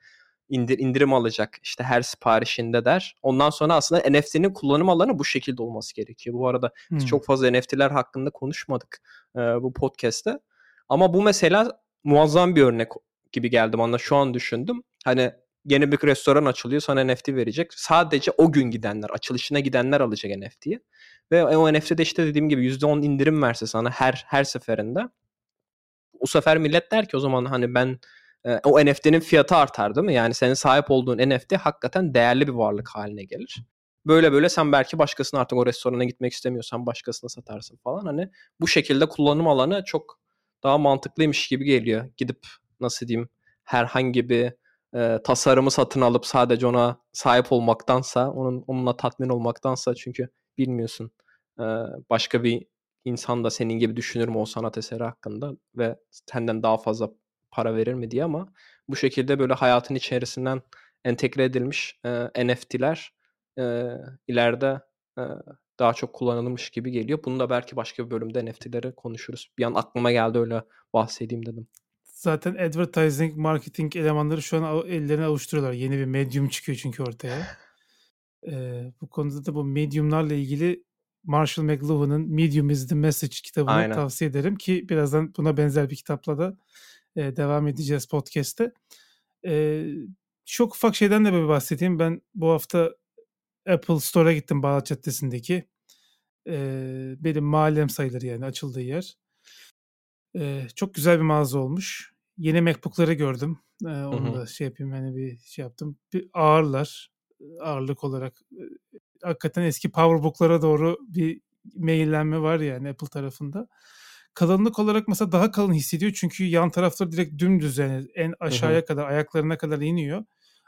indir, indirim alacak işte her siparişinde der. Ondan sonra aslında NFT'nin kullanım alanı bu şekilde olması gerekiyor. Bu arada hmm. çok fazla NFT'ler hakkında konuşmadık e, bu podcast'te. Ama bu mesela muazzam bir örnek gibi geldi bana şu an düşündüm. Hani yeni bir restoran açılıyor sana NFT verecek. Sadece o gün gidenler, açılışına gidenler alacak NFT'yi. Ve o NFT'de işte dediğim gibi %10 indirim verse sana her her seferinde. O sefer millet der ki o zaman hani ben o NFT'nin fiyatı artar değil mi? Yani senin sahip olduğun NFT hakikaten değerli bir varlık haline gelir. Böyle böyle sen belki başkasına artık o restorana gitmek istemiyorsan başkasına satarsın falan. Hani bu şekilde kullanım alanı çok daha mantıklıymış gibi geliyor. Gidip nasıl diyeyim herhangi bir e, tasarımı satın alıp sadece ona sahip olmaktansa, onun onunla tatmin olmaktansa çünkü bilmiyorsun e, başka bir insan da senin gibi düşünür mü o sanat eseri hakkında ve senden daha fazla para verir mi diye ama bu şekilde böyle hayatın içerisinden entegre edilmiş e, NFT'ler e, ileride e, daha çok kullanılmış gibi geliyor. Bunu da belki başka bir bölümde NFT'leri konuşuruz. Bir an aklıma geldi öyle bahsedeyim dedim. Zaten advertising, marketing elemanları şu an ellerine alıştırıyorlar. Yeni bir medium çıkıyor çünkü ortaya. Ee, bu konuda da bu mediumlarla ilgili Marshall McLuhan'ın Medium is the Message kitabını Aynen. tavsiye ederim ki birazdan buna benzer bir kitapla da e, devam edeceğiz podcast'te. E, çok ufak şeyden de bir bahsedeyim. Ben bu hafta Apple Store'a gittim Bağdat Caddesi'ndeki. E, benim mahallem sayılır yani açıldığı yer. E, çok güzel bir mağaza olmuş. Yeni MacBook'ları gördüm. E, onu da şey yapayım hani bir şey yaptım. Bir ağırlar ağırlık olarak. Hakikaten eski PowerBook'lara doğru bir meyillenme var yani Apple tarafında kalınlık olarak mesela daha kalın hissediyor çünkü yan tarafları direkt dümdüz yani en aşağıya Hı-hı. kadar ayaklarına kadar iniyor.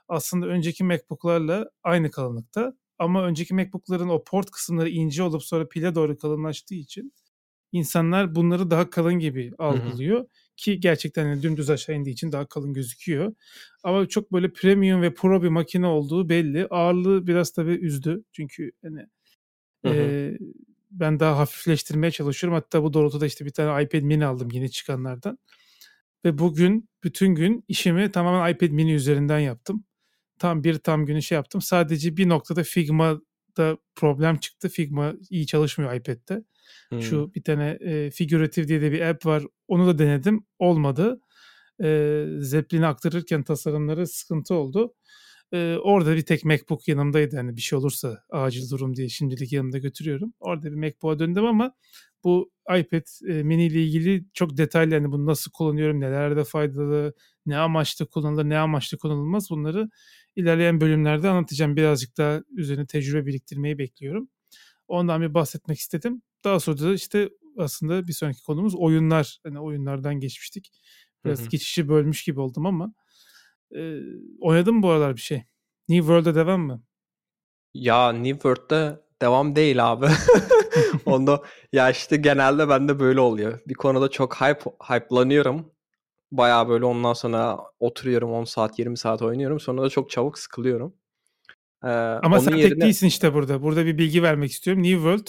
Aslında önceki MacBook'larla aynı kalınlıkta ama önceki MacBook'ların o port kısımları ince olup sonra pile doğru kalınlaştığı için insanlar bunları daha kalın gibi algılıyor. Hı hı. Ki gerçekten yani dümdüz aşağı indiği için daha kalın gözüküyor. Ama çok böyle premium ve pro bir makine olduğu belli. Ağırlığı biraz tabii üzdü. Çünkü hani hı hı. E, ben daha hafifleştirmeye çalışıyorum. Hatta bu doğrultuda işte bir tane iPad mini aldım yeni çıkanlardan. Ve bugün bütün gün işimi tamamen iPad mini üzerinden yaptım. Tam bir tam günü şey yaptım. Sadece bir noktada Figma'da problem çıktı. Figma iyi çalışmıyor iPad'de. Hmm. Şu bir tane e, Figurative diye de bir app var. Onu da denedim. Olmadı. E, Zeppelin'i aktarırken tasarımları sıkıntı oldu. Ee, orada bir tek MacBook yanımdaydı. Yani bir şey olursa acil durum diye şimdilik yanımda götürüyorum. Orada bir MacBook'a döndüm ama bu iPad e, mini ile ilgili çok detaylı yani bunu nasıl kullanıyorum, nelerde faydalı, ne amaçlı kullanılır, ne amaçlı kullanılmaz bunları ilerleyen bölümlerde anlatacağım. Birazcık daha üzerine tecrübe biriktirmeyi bekliyorum. Ondan bir bahsetmek istedim. Daha sonra da işte aslında bir sonraki konumuz oyunlar. Hani oyunlardan geçmiştik. Biraz hı hı. geçişi bölmüş gibi oldum ama e, oynadın mı bu aralar bir şey? New World'da devam mı? Ya New World'da devam değil abi. Onda ya işte genelde bende böyle oluyor. Bir konuda çok hype hype'lanıyorum. Bayağı böyle ondan sonra oturuyorum 10 saat 20 saat oynuyorum. Sonra da çok çabuk sıkılıyorum. Ee, Ama sen yerine... tek değilsin işte burada. Burada bir bilgi vermek istiyorum. New World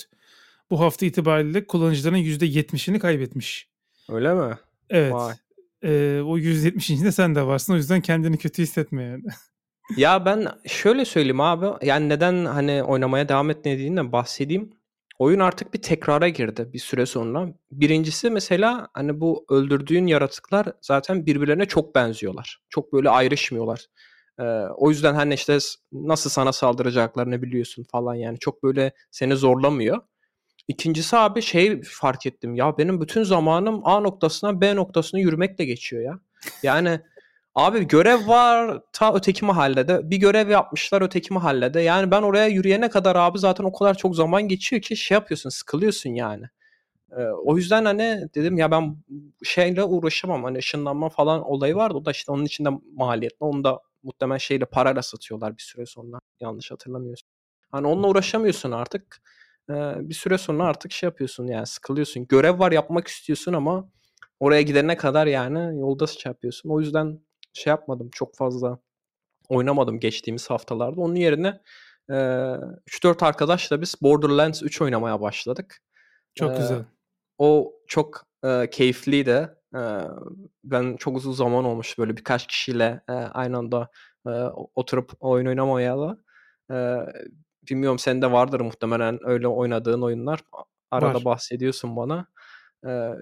bu hafta itibariyle kullanıcıların %70'ini kaybetmiş. Öyle mi? Evet. Vay. Ee, o 170'inde sen de varsın. O yüzden kendini kötü hissetme yani. ya ben şöyle söyleyeyim abi. Yani neden hani oynamaya devam etmediğinden bahsedeyim. Oyun artık bir tekrara girdi bir süre sonra. Birincisi mesela hani bu öldürdüğün yaratıklar zaten birbirlerine çok benziyorlar. Çok böyle ayrışmıyorlar. Ee, o yüzden hani işte nasıl sana saldıracaklarını biliyorsun falan yani. Çok böyle seni zorlamıyor. İkincisi abi şey fark ettim ya benim bütün zamanım A noktasından B noktasına yürümekle geçiyor ya. Yani abi görev var ta öteki mahallede. Bir görev yapmışlar öteki mahallede. Yani ben oraya yürüyene kadar abi zaten o kadar çok zaman geçiyor ki şey yapıyorsun sıkılıyorsun yani. Ee, o yüzden hani dedim ya ben şeyle uğraşamam. Hani ışınlanma falan olayı vardı. O da işte onun içinde maliyetli. Onu da muhtemelen şeyle parayla satıyorlar bir süre sonra. Yanlış hatırlamıyorsun. Hani onunla uğraşamıyorsun artık. Bir süre sonra artık şey yapıyorsun yani sıkılıyorsun. Görev var yapmak istiyorsun ama oraya gidene kadar yani yolda şey yapıyorsun. O yüzden şey yapmadım çok fazla oynamadım geçtiğimiz haftalarda. Onun yerine eee 3-4 arkadaşla biz Borderlands 3 oynamaya başladık. Çok Eee, güzel. o çok, eee, keyifliydi. Eee, ben çok uzun zaman olmuş böyle birkaç kişiyle, eee, aynı anda, eee, oturup oyun oynamayalı. Eee, bilmiyorum senin de vardır muhtemelen öyle oynadığın oyunlar. Arada Var. bahsediyorsun bana. Eee,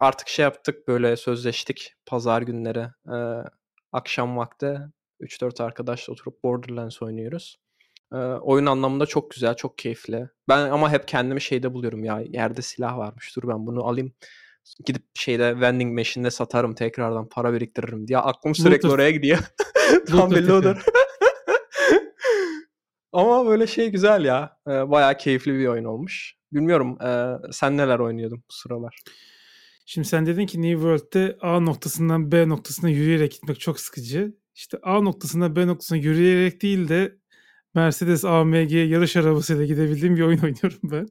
artık şey yaptık, böyle sözleştik pazar günleri, eee, akşam vakti 3-4 arkadaşla oturup Borderlands oynuyoruz. Eee, oyun anlamında çok güzel, çok keyifli. Ben ama hep kendimi şeyde buluyorum ya, yerde silah varmış, dur ben bunu alayım, gidip şeyde vending machine'de satarım, tekrardan para biriktiririm diye aklım sürekli Looter. oraya gidiyor. Tam belli tipi. Ama böyle şey güzel ya, eee, bayağı keyifli bir oyun olmuş. Bilmiyorum, eee, sen neler oynuyordun bu sıralar? Şimdi sen dedin ki New World'de A noktasından B noktasına yürüyerek gitmek çok sıkıcı. İşte A noktasından B noktasına yürüyerek değil de Mercedes AMG yarış arabasıyla gidebildiğim bir oyun oynuyorum ben.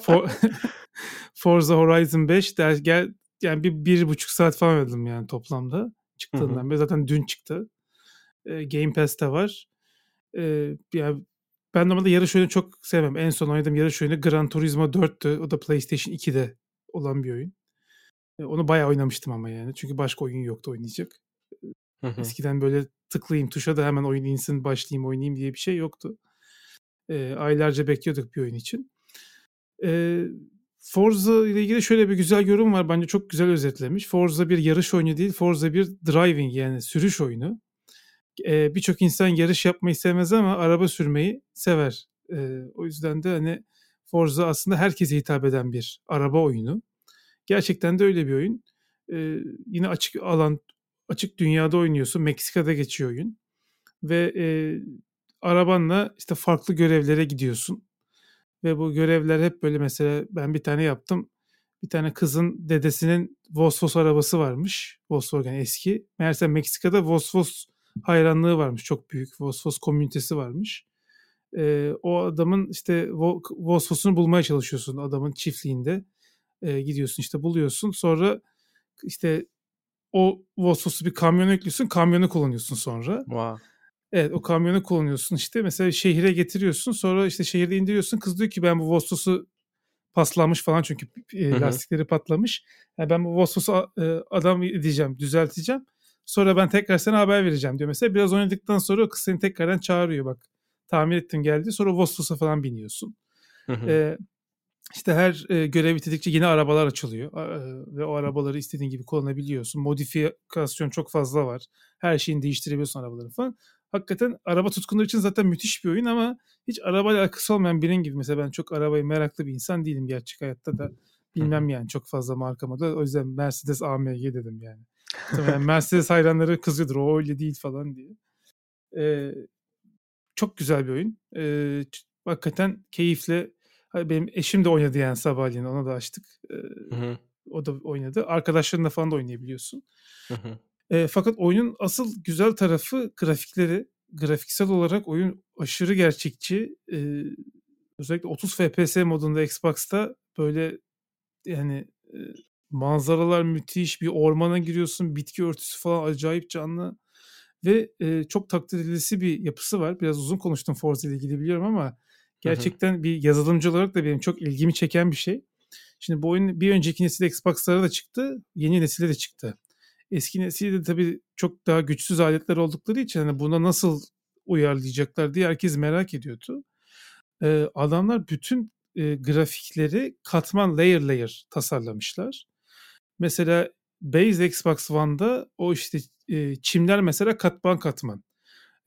For Forza Horizon 5 der, gel, yani bir, bir buçuk saat falan oynadım yani toplamda çıktığından beri. Zaten dün çıktı. Eee, Game Pass'te var. Eee, yani ben normalde yarış oyunu çok sevmem. En son oynadığım yarış oyunu Gran Turismo 4'tü. O da PlayStation 2'de olan bir oyun. Eee, onu bayağı oynamıştım ama yani. Çünkü başka oyun yoktu oynayacak. Hı hı. Eskiden böyle tıklayayım tuşa da hemen oyun insin başlayayım oynayayım diye bir şey yoktu. Eee, aylarca bekliyorduk bir oyun için. Eee, Forza ile ilgili şöyle bir güzel yorum var. Bence çok güzel özetlemiş. Forza bir yarış oyunu değil, Forza bir driving yani sürüş oyunu. Eee, Birçok insan yarış yapmayı sevmez ama araba sürmeyi sever. Eee, o yüzden de hani Forza aslında herkese hitap eden bir araba oyunu. Gerçekten de öyle bir oyun. Eee, yine açık alan, açık dünyada oynuyorsun. Meksika'da geçiyor oyun. Ve eee, arabanla işte farklı görevlere gidiyorsun. Ve bu görevler hep böyle mesela ben bir tane yaptım. Bir tane kızın dedesinin Vosvos arabası varmış. Volkswagen eski. Meğerse Meksika'da Vosvos hayranlığı varmış. Çok büyük Vosvos komünitesi varmış. Eee, o adamın işte Vo- Vosvos'unu bulmaya çalışıyorsun adamın çiftliğinde. Eee, gidiyorsun işte buluyorsun. Sonra işte o Vosvos'u bir kamyona yüklüyorsun. Kamyonu kullanıyorsun sonra. Wow. Evet o kamyonu kullanıyorsun işte. Mesela şehire getiriyorsun. Sonra işte şehirde indiriyorsun. Kız diyor ki ben bu Vosvos'u paslanmış falan çünkü e, lastikleri patlamış. Yani ben bu Vosvos'u a- e, adam edeceğim, düzelteceğim. Sonra ben tekrar sana haber vereceğim diyor. Mesela biraz oynadıktan sonra kız seni tekrardan çağırıyor bak. Tamir ettim geldi. Sonra Vosvos'a falan biniyorsun. Hı hı. Ee, işte her e, görev bitirdikçe yeni arabalar açılıyor e, ve o arabaları istediğin gibi kullanabiliyorsun. Modifikasyon çok fazla var. Her şeyini değiştirebiliyorsun arabaları falan. Hakikaten araba tutkunları için zaten müthiş bir oyun ama hiç arabayla alakası olmayan birinin gibi. Mesela ben çok arabaya meraklı bir insan değilim gerçek hayatta da. Bilmem yani çok fazla markama da. O yüzden Mercedes AMG dedim yani. Muhtemelen Mercedes hayranları kızıyordur o öyle değil falan diye. Ee, çok güzel bir oyun. Ee, hakikaten keyifle. Benim eşim de oynadı yani sabahleyin ona da açtık. Ee, Hı hı. o da oynadı. Arkadaşlarınla falan da oynayabiliyorsun. Hı hı. Fakat oyunun asıl güzel tarafı grafikleri. Grafiksel olarak oyun aşırı gerçekçi. Ee, özellikle 30 FPS modunda Xbox'ta böyle yani e, manzaralar müthiş. Bir ormana giriyorsun. Bitki örtüsü falan acayip canlı. Ve e, çok takdir edilisi bir yapısı var. Biraz uzun konuştum Forza ile ilgili biliyorum ama Hı hı. gerçekten bir yazılımcı olarak da benim çok ilgimi çeken bir şey. Şimdi bu oyun bir önceki nesil Xbox'lara da çıktı. Yeni nesile de çıktı. Eski nesilde de tabii çok daha güçsüz aletler oldukları için hani buna nasıl uyarlayacaklar diye herkes merak ediyordu. Ee, adamlar bütün e, grafikleri katman layer layer tasarlamışlar. Mesela Base Xbox One'da o işte e, çimler mesela katman katman.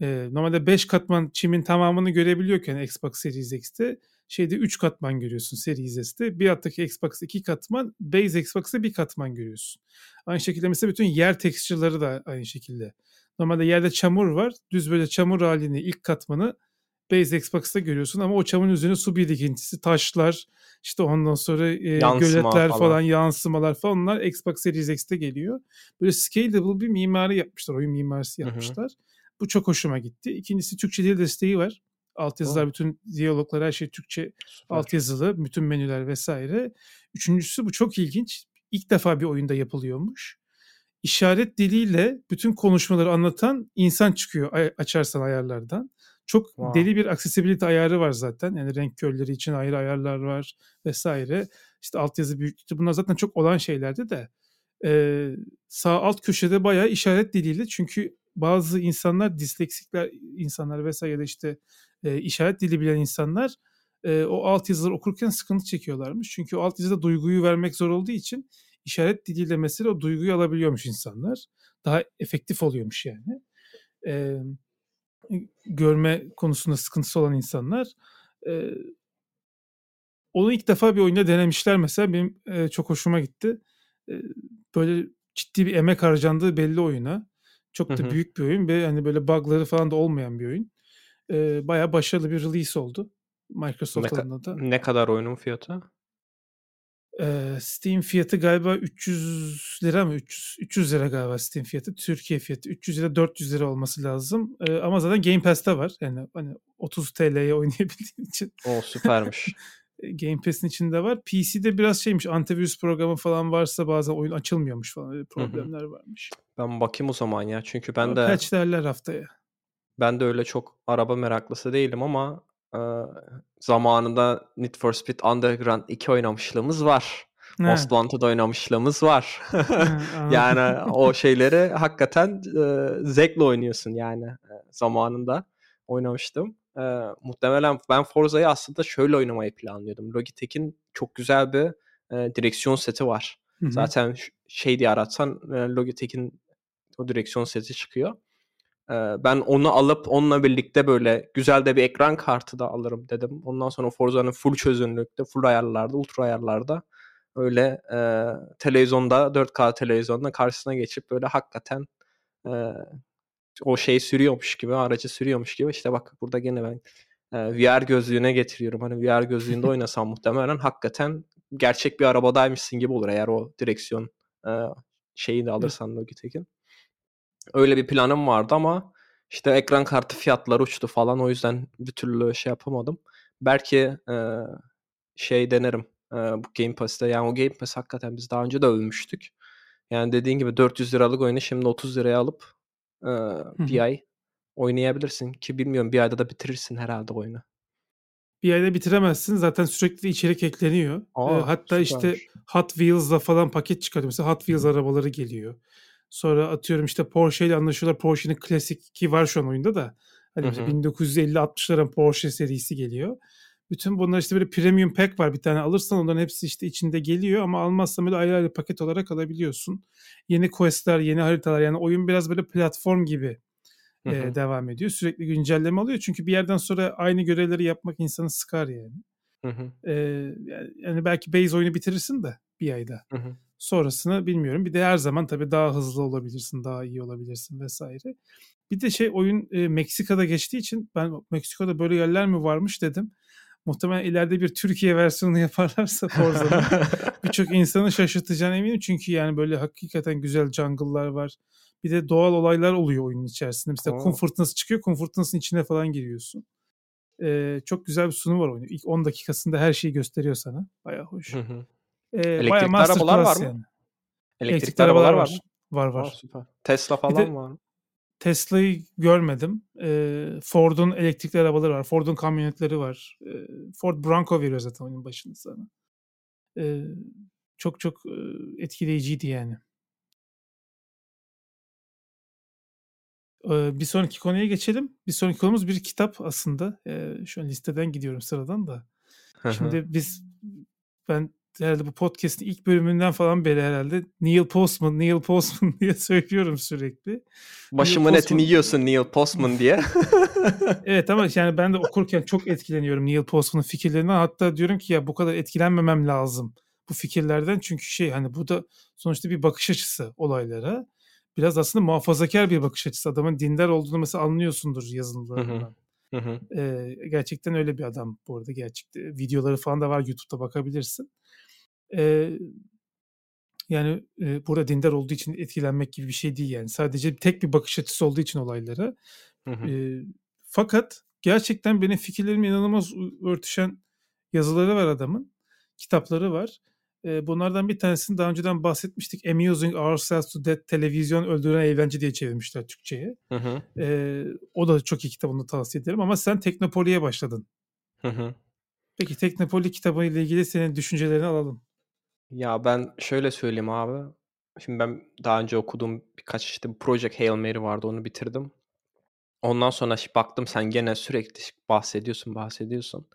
E, normalde 5 katman çimin tamamını görebiliyorken Xbox Series X'te şeyde 3 katman görüyorsun Series S'te. Bir alttaki Xbox 2 katman, Base Xbox'ta bir katman görüyorsun. Aynı şekilde mesela bütün yer tekstürleri de aynı şekilde. Normalde yerde çamur var. Düz böyle çamur halini ilk katmanı Base Xbox'ta görüyorsun ama o çamurun üzerine su birikintisi, taşlar, işte ondan sonra e, göletler falan. falan. yansımalar falan onlar Xbox Series X'te geliyor. Böyle scalable bir mimari yapmışlar, oyun mimarisi yapmışlar. Bu çok hoşuma gitti. İkincisi Türkçe dil desteği var. Altyazılar, bütün diyaloglar, her şey Türkçe Süper. altyazılı, bütün menüler vesaire. Üçüncüsü bu çok ilginç. İlk defa bir oyunda yapılıyormuş. İşaret diliyle bütün konuşmaları anlatan insan çıkıyor açarsan ayarlardan. Çok wow. deli bir accessibility ayarı var zaten. Yani renk körleri için ayrı ayarlar var vesaire. İşte altyazı büyüklüğü bunlar zaten çok olan şeylerdi de. Ee, sağ alt köşede bayağı işaret diliyle çünkü bazı insanlar disleksikler insanlar vesaire ya da işte e, işaret dili bilen insanlar e, o alt yazıları okurken sıkıntı çekiyorlarmış. Çünkü o alt yazıda duyguyu vermek zor olduğu için işaret diliyle mesela o duyguyu alabiliyormuş insanlar. Daha efektif oluyormuş yani. E, görme konusunda sıkıntısı olan insanlar. E, onu ilk defa bir oyunda denemişler mesela. Benim e, çok hoşuma gitti. E, böyle ciddi bir emek harcandığı belli oyuna. Çok da büyük bir oyun ve hani böyle bug'ları falan da olmayan bir oyun. E, bayağı başarılı bir release oldu. Microsoft ne, adına da. Ne kadar oyunun fiyatı? Ee, Steam fiyatı galiba 300 lira mı? 300, 300 lira galiba Steam fiyatı. Türkiye fiyatı 300 lira 400 lira olması lazım. Ee, ama zaten Game Pass'te var. Yani hani 30 TL'ye oynayabildiğin için. O süpermiş. Game Pass'in içinde var. PC'de biraz şeymiş antivirüs programı falan varsa bazen oyun açılmıyormuş falan öyle problemler Hı-hı. varmış. Ben bakayım o zaman ya. Çünkü ben de patchlerler haftaya. Ben de öyle çok araba meraklısı değilim ama zamanında Need for Speed Underground 2 oynamışlığımız var. He. Most Wanted oynamışlığımız var. yani o şeyleri hakikaten e, zevkle oynuyorsun yani e, zamanında oynamıştım. E, muhtemelen ben Forza'yı aslında şöyle oynamayı planlıyordum. Logitech'in çok güzel bir e, direksiyon seti var. Hı-hı. Zaten şey diye aratsan e, Logitech'in o direksiyon seti çıkıyor. E, ben onu alıp onunla birlikte böyle güzel de bir ekran kartı da alırım dedim. Ondan sonra Forza'nın full çözünürlükte, full ayarlarda, ultra ayarlarda öyle e, televizyonda 4K televizyonda karşısına geçip böyle hakikaten e, o şey sürüyormuş gibi, aracı sürüyormuş gibi. İşte bak burada gene ben e, VR gözlüğüne getiriyorum. Hani VR gözlüğünde oynasam muhtemelen hakikaten gerçek bir arabadaymışsın gibi olur eğer o direksiyon e, şeyi de alırsan Logitech'in. Öyle bir planım vardı ama işte ekran kartı fiyatları uçtu falan o yüzden bir türlü şey yapamadım. Belki e, şey denerim e, bu Game Pass'te. Yani o Game Pass hakikaten biz daha önce de övmüştük. Yani dediğin gibi 400 liralık oyunu şimdi 30 liraya alıp e, bir ay oynayabilirsin ki bilmiyorum bir ayda da bitirirsin herhalde oyunu. Bir ayda bitiremezsin. Zaten sürekli içerik ekleniyor. Aa, e, hatta süpermiş. işte Hot Wheels'la falan paket çıkartıyor. Mesela Hot Wheels arabaları geliyor. Sonra atıyorum işte Porsche ile anlaşıyorlar. Porsche'nin klasik ki var şu an oyunda da. Hani 1950-60'ların Porsche serisi geliyor. Bütün bunlar işte böyle premium pack var bir tane alırsan onların hepsi işte içinde geliyor ama almazsan böyle ayrı ayrı paket olarak alabiliyorsun. Yeni questler, yeni haritalar yani oyun biraz böyle platform gibi e, devam ediyor. Sürekli güncelleme alıyor çünkü bir yerden sonra aynı görevleri yapmak insanı sıkar yani. Hı hı. E, yani belki base oyunu bitirirsin de bir ayda. Hı hı. Sonrasını bilmiyorum. Bir de her zaman tabii daha hızlı olabilirsin, daha iyi olabilirsin vesaire. Bir de şey oyun e, Meksika'da geçtiği için ben Meksika'da böyle yerler mi varmış dedim. Muhtemelen ileride bir Türkiye versiyonu yaparlarsa Forza'nın birçok insanı şaşırtacağına eminim. Çünkü yani böyle hakikaten güzel jungle'lar var. Bir de doğal olaylar oluyor oyunun içerisinde. Mesela kum fırtınası çıkıyor, kum fırtınasının içine falan giriyorsun. Ee, çok güzel bir sunum var oyunun. İlk 10 dakikasında her şeyi gösteriyor sana. Bayağı hoş. Hı hı. Ee, Elektrikli arabalar var mı? Yani. Elektrikli, Elektrikli arabalar, var mı? Var var. Aa, süper. Tesla falan de, var mı? Tesla'yı görmedim. Ford'un elektrikli arabaları var. Ford'un kamyonetleri var. Ford Bronco veriyor zaten oyunun başında sana. Çok çok e, etkileyiciydi yani. Bir sonraki konuya geçelim. Bir sonraki konumuz bir kitap aslında. Şu an listeden gidiyorum sıradan da. Şimdi biz ben herhalde bu podcast'in ilk bölümünden falan beri herhalde Neil Postman, Neil Postman diye söylüyorum sürekli. Başımın Neil etini yiyorsun Neil Postman diye. evet ama yani ben de okurken çok etkileniyorum Neil Postman'ın fikirlerinden. Hatta diyorum ki ya bu kadar etkilenmemem lazım bu fikirlerden. Çünkü şey hani bu da sonuçta bir bakış açısı olaylara. Biraz aslında muhafazakar bir bakış açısı. Adamın dindar olduğunu mesela anlıyorsundur yazılımlarından. Hı hı. Ee, gerçekten öyle bir adam bu arada gerçekten. Videoları falan da var YouTube'da bakabilirsin. Ee, yani e, burada dindar olduğu için etkilenmek gibi bir şey değil yani. Sadece tek bir bakış açısı olduğu için olaylara. Hı hı. E, fakat gerçekten benim fikirlerimle inanılmaz örtüşen yazıları var adamın. Kitapları var. E, bunlardan bir tanesini daha önceden bahsetmiştik. Amusing Ourselves to Death Televizyon Öldüren Eğlence diye çevirmişler Türkçe'ye. Hı hı. E, o da çok iyi kitabını tavsiye ederim ama sen Teknopoli'ye başladın. Hı hı. Peki Teknopoli kitabı ile ilgili senin düşüncelerini alalım. Ya ben şöyle söyleyeyim abi. Şimdi ben daha önce okuduğum birkaç işte Project Hail Mary vardı onu bitirdim. Ondan sonra baktım sen gene sürekli bahsediyorsun bahsediyorsun.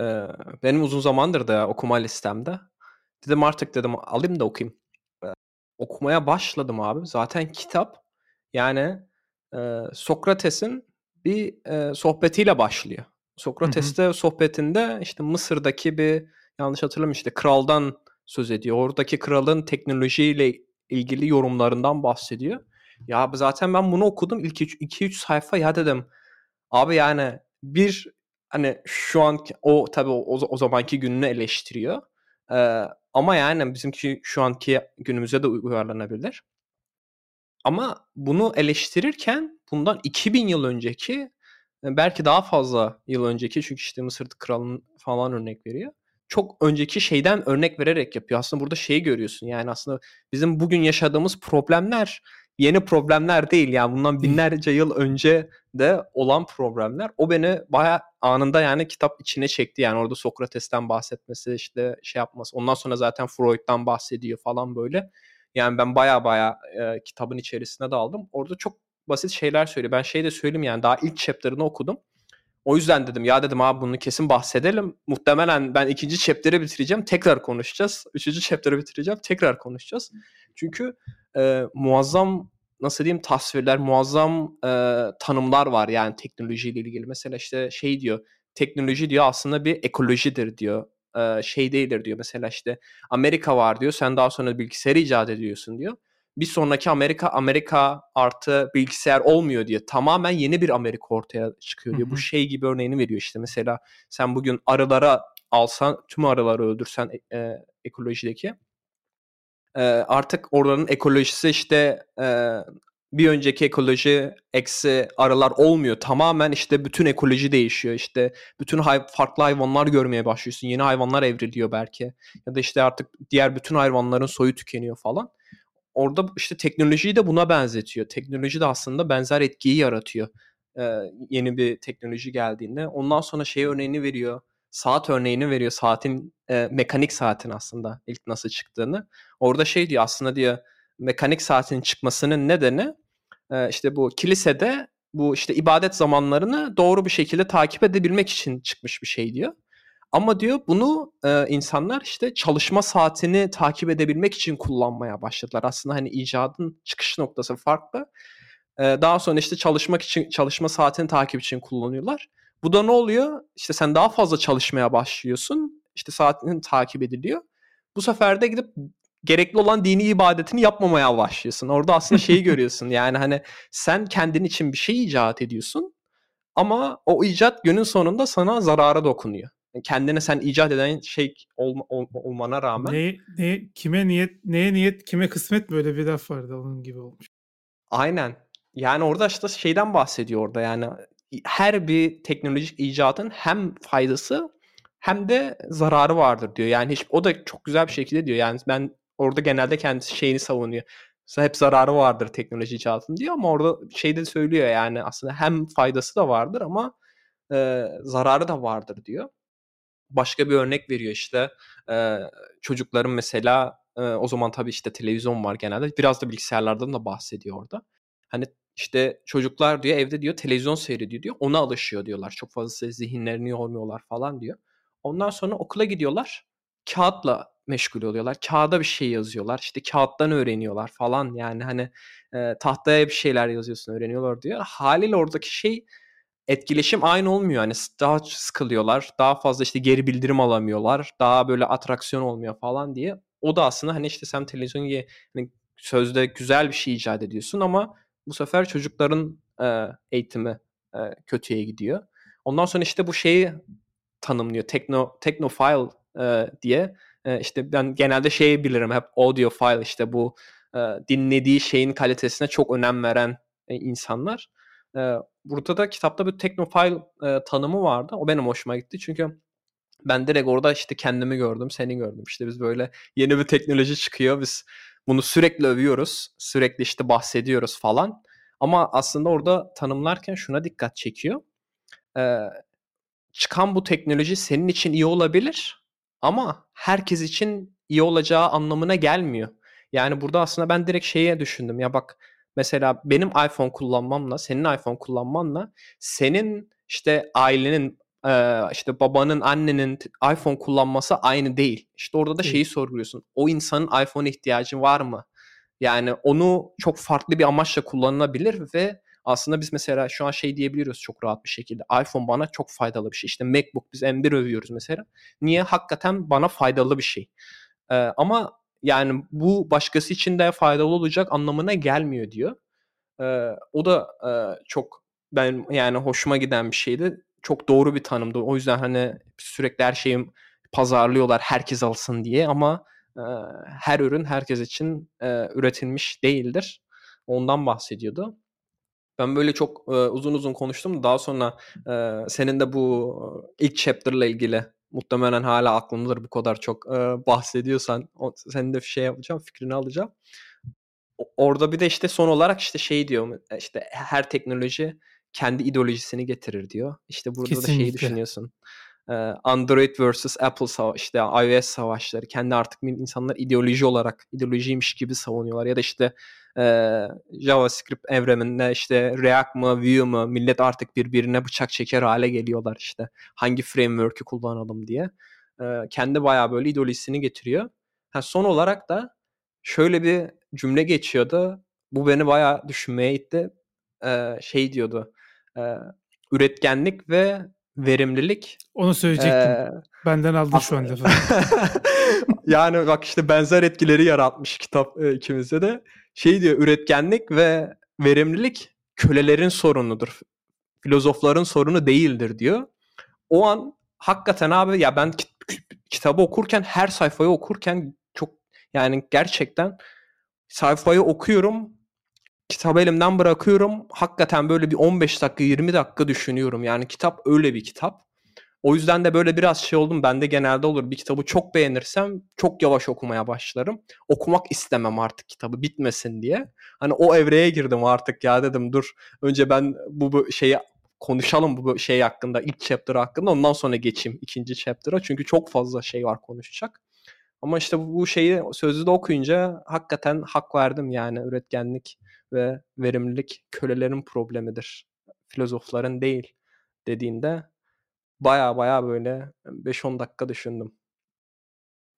Ee, benim uzun zamandır da okuma listemde. Dedim artık dedim alayım da okuyayım. Okumaya başladım abi. Zaten kitap yani e, Sokrates'in bir e, sohbetiyle başlıyor. Sokrates'te sohbetinde işte Mısır'daki bir yanlış hatırlamıyorum işte kraldan söz ediyor. Oradaki kralın teknolojiyle ilgili yorumlarından bahsediyor. Ya zaten ben bunu okudum ilk 2-3 sayfa ya dedim. Abi yani bir hani şu an o tabii o, o zamanki gününü eleştiriyor. Ee, ama yani bizimki şu anki günümüze de uyarlanabilir. Ama bunu eleştirirken bundan 2000 yıl önceki belki daha fazla yıl önceki çünkü işte Mısır kralının falan örnek veriyor. Çok önceki şeyden örnek vererek yapıyor. Aslında burada şeyi görüyorsun. Yani aslında bizim bugün yaşadığımız problemler yeni problemler değil. Yani bundan binlerce yıl önce de olan problemler. O beni baya anında yani kitap içine çekti. Yani orada Sokrates'ten bahsetmesi işte şey yapması. Ondan sonra zaten Freud'dan bahsediyor falan böyle. Yani ben baya baya e, kitabın içerisine daldım. Orada çok basit şeyler söylüyor. Ben şey de söyleyeyim yani daha ilk chapter'ını okudum. O yüzden dedim ya dedim abi bunu kesin bahsedelim. Muhtemelen ben ikinci chapter'ı bitireceğim. Tekrar konuşacağız. Üçüncü chapter'ı bitireceğim. Tekrar konuşacağız. Çünkü e, muazzam nasıl diyeyim tasvirler, muazzam e, tanımlar var yani teknolojiyle ilgili. Mesela işte şey diyor, teknoloji diyor aslında bir ekolojidir diyor. E, şey değildir diyor. Mesela işte Amerika var diyor, sen daha sonra bilgisayarı icat ediyorsun diyor. Bir sonraki Amerika, Amerika artı bilgisayar olmuyor diye tamamen yeni bir Amerika ortaya çıkıyor diyor. Hı hı. Bu şey gibi örneğini veriyor işte mesela sen bugün arılara alsan, tüm arıları öldürsen e, ekolojideki e, artık oranın ekolojisi işte e, bir önceki ekoloji eksi arılar olmuyor. Tamamen işte bütün ekoloji değişiyor. İşte bütün hay- farklı hayvanlar görmeye başlıyorsun. Yeni hayvanlar evriliyor belki. Ya da işte artık diğer bütün hayvanların soyu tükeniyor falan. Orada işte teknolojiyi de buna benzetiyor. Teknoloji de aslında benzer etkiyi yaratıyor. Ee, yeni bir teknoloji geldiğinde. Ondan sonra şey örneğini veriyor saat örneğini veriyor. Saatin e, mekanik saatin aslında ilk nasıl çıktığını. Orada şey diyor aslında diyor mekanik saatin çıkmasının nedeni e, işte bu kilisede bu işte ibadet zamanlarını doğru bir şekilde takip edebilmek için çıkmış bir şey diyor. Ama diyor bunu e, insanlar işte çalışma saatini takip edebilmek için kullanmaya başladılar. Aslında hani icadın çıkış noktası farklı. E, daha sonra işte çalışmak için çalışma saatini takip için kullanıyorlar. Bu da ne oluyor? İşte sen daha fazla çalışmaya başlıyorsun. İşte saatinin takip ediliyor. Bu sefer de gidip gerekli olan dini ibadetini yapmamaya başlıyorsun. Orada aslında şeyi görüyorsun. Yani hani sen kendin için bir şey icat ediyorsun ama o icat günün sonunda sana zarara dokunuyor. Yani kendine sen icat eden şey olma, ol, olmana rağmen. Ne, ne, kime niyet, neye niyet, kime kısmet böyle bir laf vardı onun gibi olmuş. Aynen. Yani orada işte şeyden bahsediyor orada yani her bir teknolojik icatın hem faydası hem de zararı vardır diyor. Yani hiç o da çok güzel bir şekilde diyor. Yani ben orada genelde kendisi şeyini savunuyor. Hep zararı vardır teknoloji icatının diyor ama orada şey de söylüyor yani aslında hem faydası da vardır ama e, zararı da vardır diyor. Başka bir örnek veriyor işte e, çocukların mesela e, o zaman tabii işte televizyon var genelde biraz da bilgisayarlardan da bahsediyor orada. Hani işte çocuklar diyor evde diyor televizyon seyrediyor diyor. Ona alışıyor diyorlar. Çok fazla zihinlerini yormuyorlar falan diyor. Ondan sonra okula gidiyorlar. Kağıtla meşgul oluyorlar. Kağıda bir şey yazıyorlar. İşte kağıttan öğreniyorlar falan. Yani hani e, tahtaya bir şeyler yazıyorsun öğreniyorlar diyor. Haliyle oradaki şey etkileşim aynı olmuyor. Hani daha sıkılıyorlar. Daha fazla işte geri bildirim alamıyorlar. Daha böyle atraksiyon olmuyor falan diye. O da aslında hani işte sen televizyon hani sözde güzel bir şey icat ediyorsun ama bu sefer çocukların e, eğitimi e, kötüye gidiyor. Ondan sonra işte bu şeyi tanımlıyor. Tekno technophile e, diye. E, işte ben genelde şeyi bilirim hep audiophile işte bu e, dinlediği şeyin kalitesine çok önem veren e, insanlar. Eee, burada da kitapta bir teknofile, eee, tanımı vardı. O benim hoşuma gitti. Çünkü ben direkt orada, işte, kendimi gördüm, seni gördüm. İşte, biz böyle yeni bir teknoloji çıkıyor. Biz bunu sürekli övüyoruz. Sürekli, işte, bahsediyoruz falan. Ama aslında orada tanımlarken şuna dikkat çekiyor. Eee, çıkan bu teknoloji senin için iyi olabilir ama herkes için iyi olacağı anlamına gelmiyor. Yani burada aslında ben direkt şeye düşündüm. Ya bak mesela benim iPhone kullanmamla senin iPhone kullanmanla senin işte ailenin işte babanın annenin iPhone kullanması aynı değil. İşte orada da şeyi sorguluyorsun. O insanın iPhone ihtiyacı var mı? Yani onu çok farklı bir amaçla kullanılabilir ve aslında biz mesela şu an şey diyebiliyoruz çok rahat bir şekilde. iPhone bana çok faydalı bir şey. İşte MacBook biz M1 övüyoruz mesela. Niye? Hakikaten bana faydalı bir şey. Ee, ama yani bu başkası için de faydalı olacak anlamına gelmiyor diyor. Ee, o da e, çok ben yani hoşuma giden bir şeydi. Çok doğru bir tanımdı. O yüzden hani sürekli her şeyi pazarlıyorlar herkes alsın diye ama e, her ürün herkes için e, üretilmiş değildir. Ondan bahsediyordu. Ben böyle çok e, uzun uzun konuştum. Daha sonra e, senin de bu ilk chapter'la ilgili muhtemelen hala aklımdadır bu kadar çok e, bahsediyorsan o, senin de şey yapacağım fikrini alacağım. Orada bir de işte son olarak işte şey diyor işte her teknoloji kendi ideolojisini getirir diyor. İşte burada Kesinlikle. da şeyi düşünüyorsun. Android vs Apple savaş işte iOS savaşları kendi artık insanlar ideoloji olarak ideolojiymiş gibi savunuyorlar ya da işte e, JavaScript evreninde işte React mı Vue mu millet artık birbirine bıçak çeker hale geliyorlar işte hangi framework'ü kullanalım diye. E, kendi bayağı böyle ideolojisini getiriyor. Ha, son olarak da şöyle bir cümle geçiyordu. Bu beni bayağı düşünmeye itti. E, şey diyordu. E, üretkenlik ve verimlilik. Onu söyleyecektim. Ee, Benden aldın şu an lafı. yani bak işte benzer etkileri yaratmış kitap e, ikimizde de. Şey diyor üretkenlik ve verimlilik kölelerin sorunudur. Filozofların sorunu değildir diyor. O an hakikaten abi ya ben kitabı okurken her sayfayı okurken çok yani gerçekten sayfayı okuyorum kitabı elimden bırakıyorum. Hakikaten böyle bir 15 dakika 20 dakika düşünüyorum. Yani kitap öyle bir kitap. O yüzden de böyle biraz şey oldum. Ben de genelde olur. Bir kitabı çok beğenirsem çok yavaş okumaya başlarım. Okumak istemem artık kitabı bitmesin diye. Hani o evreye girdim artık ya dedim dur. Önce ben bu, bu şeyi konuşalım bu şey hakkında ilk chapter hakkında ondan sonra geçeyim ikinci chapter'a çünkü çok fazla şey var konuşacak. Ama işte bu şeyi sözlüde okuyunca hakikaten hak verdim yani üretkenlik ve verimlilik kölelerin problemidir. Filozofların değil dediğinde baya baya böyle 5-10 dakika düşündüm.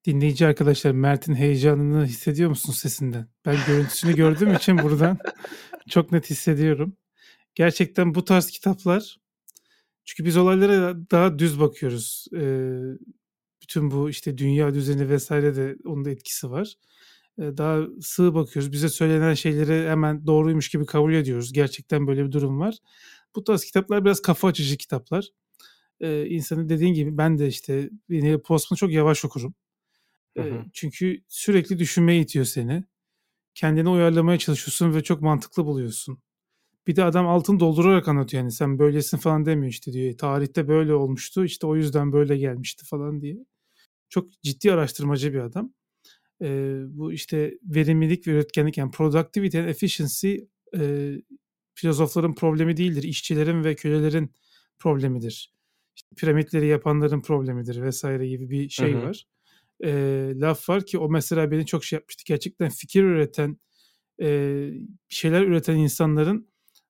Dinleyici arkadaşlar Mert'in heyecanını hissediyor musun sesinden? Ben görüntüsünü gördüğüm için buradan çok net hissediyorum. Gerçekten bu tarz kitaplar çünkü biz olaylara daha düz bakıyoruz. Ee, bütün bu işte dünya düzeni vesaire de onun da etkisi var daha sığ bakıyoruz. Bize söylenen şeyleri hemen doğruymuş gibi kabul ediyoruz. Gerçekten böyle bir durum var. Bu tarz kitaplar biraz kafa açıcı kitaplar. Ee, insanın dediğin gibi ben de işte yine Postman'ı çok yavaş okurum. Hı hı. Çünkü sürekli düşünmeye itiyor seni. Kendini uyarlamaya çalışıyorsun ve çok mantıklı buluyorsun. Bir de adam altını doldurarak anlatıyor yani sen böylesin falan demiyor işte diyor. Tarihte böyle olmuştu işte o yüzden böyle gelmişti falan diye. Çok ciddi araştırmacı bir adam e, bu işte verimlilik ve üretkenlik yani productivity and efficiency e, filozofların problemi değildir. işçilerin ve kölelerin problemidir. İşte piramitleri yapanların problemidir vesaire gibi bir şey hı hı. var. E, laf var ki o mesela beni çok şey yapmıştı. Gerçekten fikir üreten, e, şeyler üreten insanların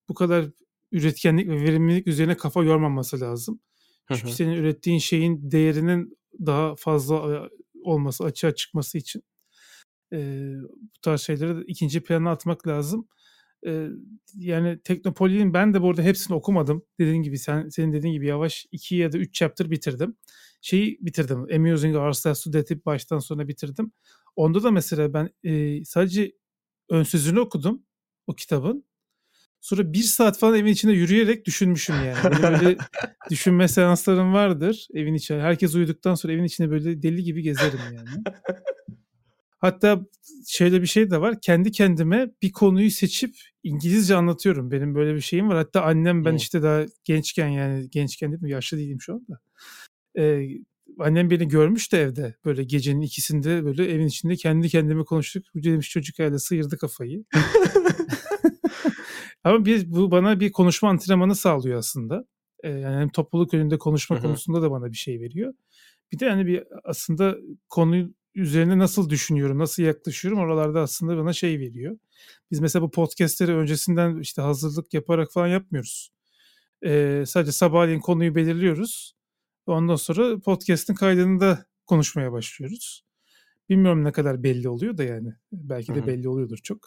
bu kadar üretkenlik ve verimlilik üzerine kafa yormaması lazım. Çünkü hı hı. senin ürettiğin şeyin değerinin daha fazla olması, açığa çıkması için e, bu tarz şeyleri ikinci plana atmak lazım. E, yani Teknopoli'nin ben de bu arada hepsini okumadım. Dediğin gibi sen senin dediğin gibi yavaş iki ya da üç chapter bitirdim. Şeyi bitirdim. Amusing to Death'i baştan sona bitirdim. Onda da mesela ben e, sadece ön sözünü okudum o kitabın. Sonra bir saat falan evin içinde yürüyerek düşünmüşüm yani. Benim böyle düşünme seanslarım vardır evin içinde. Herkes uyuduktan sonra evin içinde böyle deli gibi gezerim yani. Hatta şöyle bir şey de var. Kendi kendime bir konuyu seçip İngilizce anlatıyorum. Benim böyle bir şeyim var. Hatta annem ben işte daha gençken yani gençken dedim yaşlı değilim şu anda. Ee, annem beni görmüş de evde böyle gecenin ikisinde böyle evin içinde kendi kendime konuştuk. Bu demiş çocuk herhalde sıyırdı kafayı. Ama bir, bu bana bir konuşma antrenmanı sağlıyor aslında. Ee, yani hem topluluk önünde konuşma konusunda da bana bir şey veriyor. Bir de hani bir aslında konu üzerine nasıl düşünüyorum, nasıl yaklaşıyorum oralarda aslında bana şey veriyor. Biz mesela bu podcastleri öncesinden işte hazırlık yaparak falan yapmıyoruz. Ee, sadece sabahleyin konuyu belirliyoruz. Ondan sonra podcast'in kaydında konuşmaya başlıyoruz. Bilmiyorum ne kadar belli oluyor da yani. Belki de belli oluyordur çok.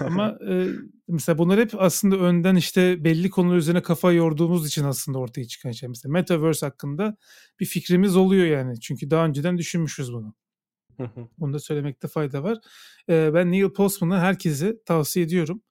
Ama e, mesela bunlar hep aslında önden işte belli konular üzerine kafa yorduğumuz için aslında ortaya çıkan şey. Mesela Metaverse hakkında bir fikrimiz oluyor yani. Çünkü daha önceden düşünmüşüz bunu. Bunu da söylemekte fayda var. E, ben Neil Postman'ı herkese tavsiye ediyorum.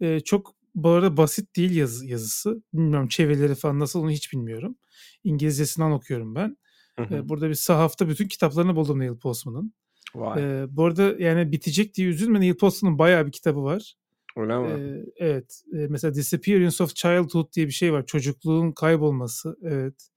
E, çok bu arada basit değil yazı, yazısı. Bilmiyorum çevirileri falan nasıl onu hiç bilmiyorum. İngilizcesinden okuyorum ben. E, burada bir sahafta bütün kitaplarını buldum Neil Postman'ın. Vay. Ee, bu arada yani bitecek diye üzülme. Neil Postman'ın bayağı bir kitabı var. Öyle mi? Ee, evet. Ee, mesela Disappearance of Childhood diye bir şey var. Çocukluğun kaybolması. Evet.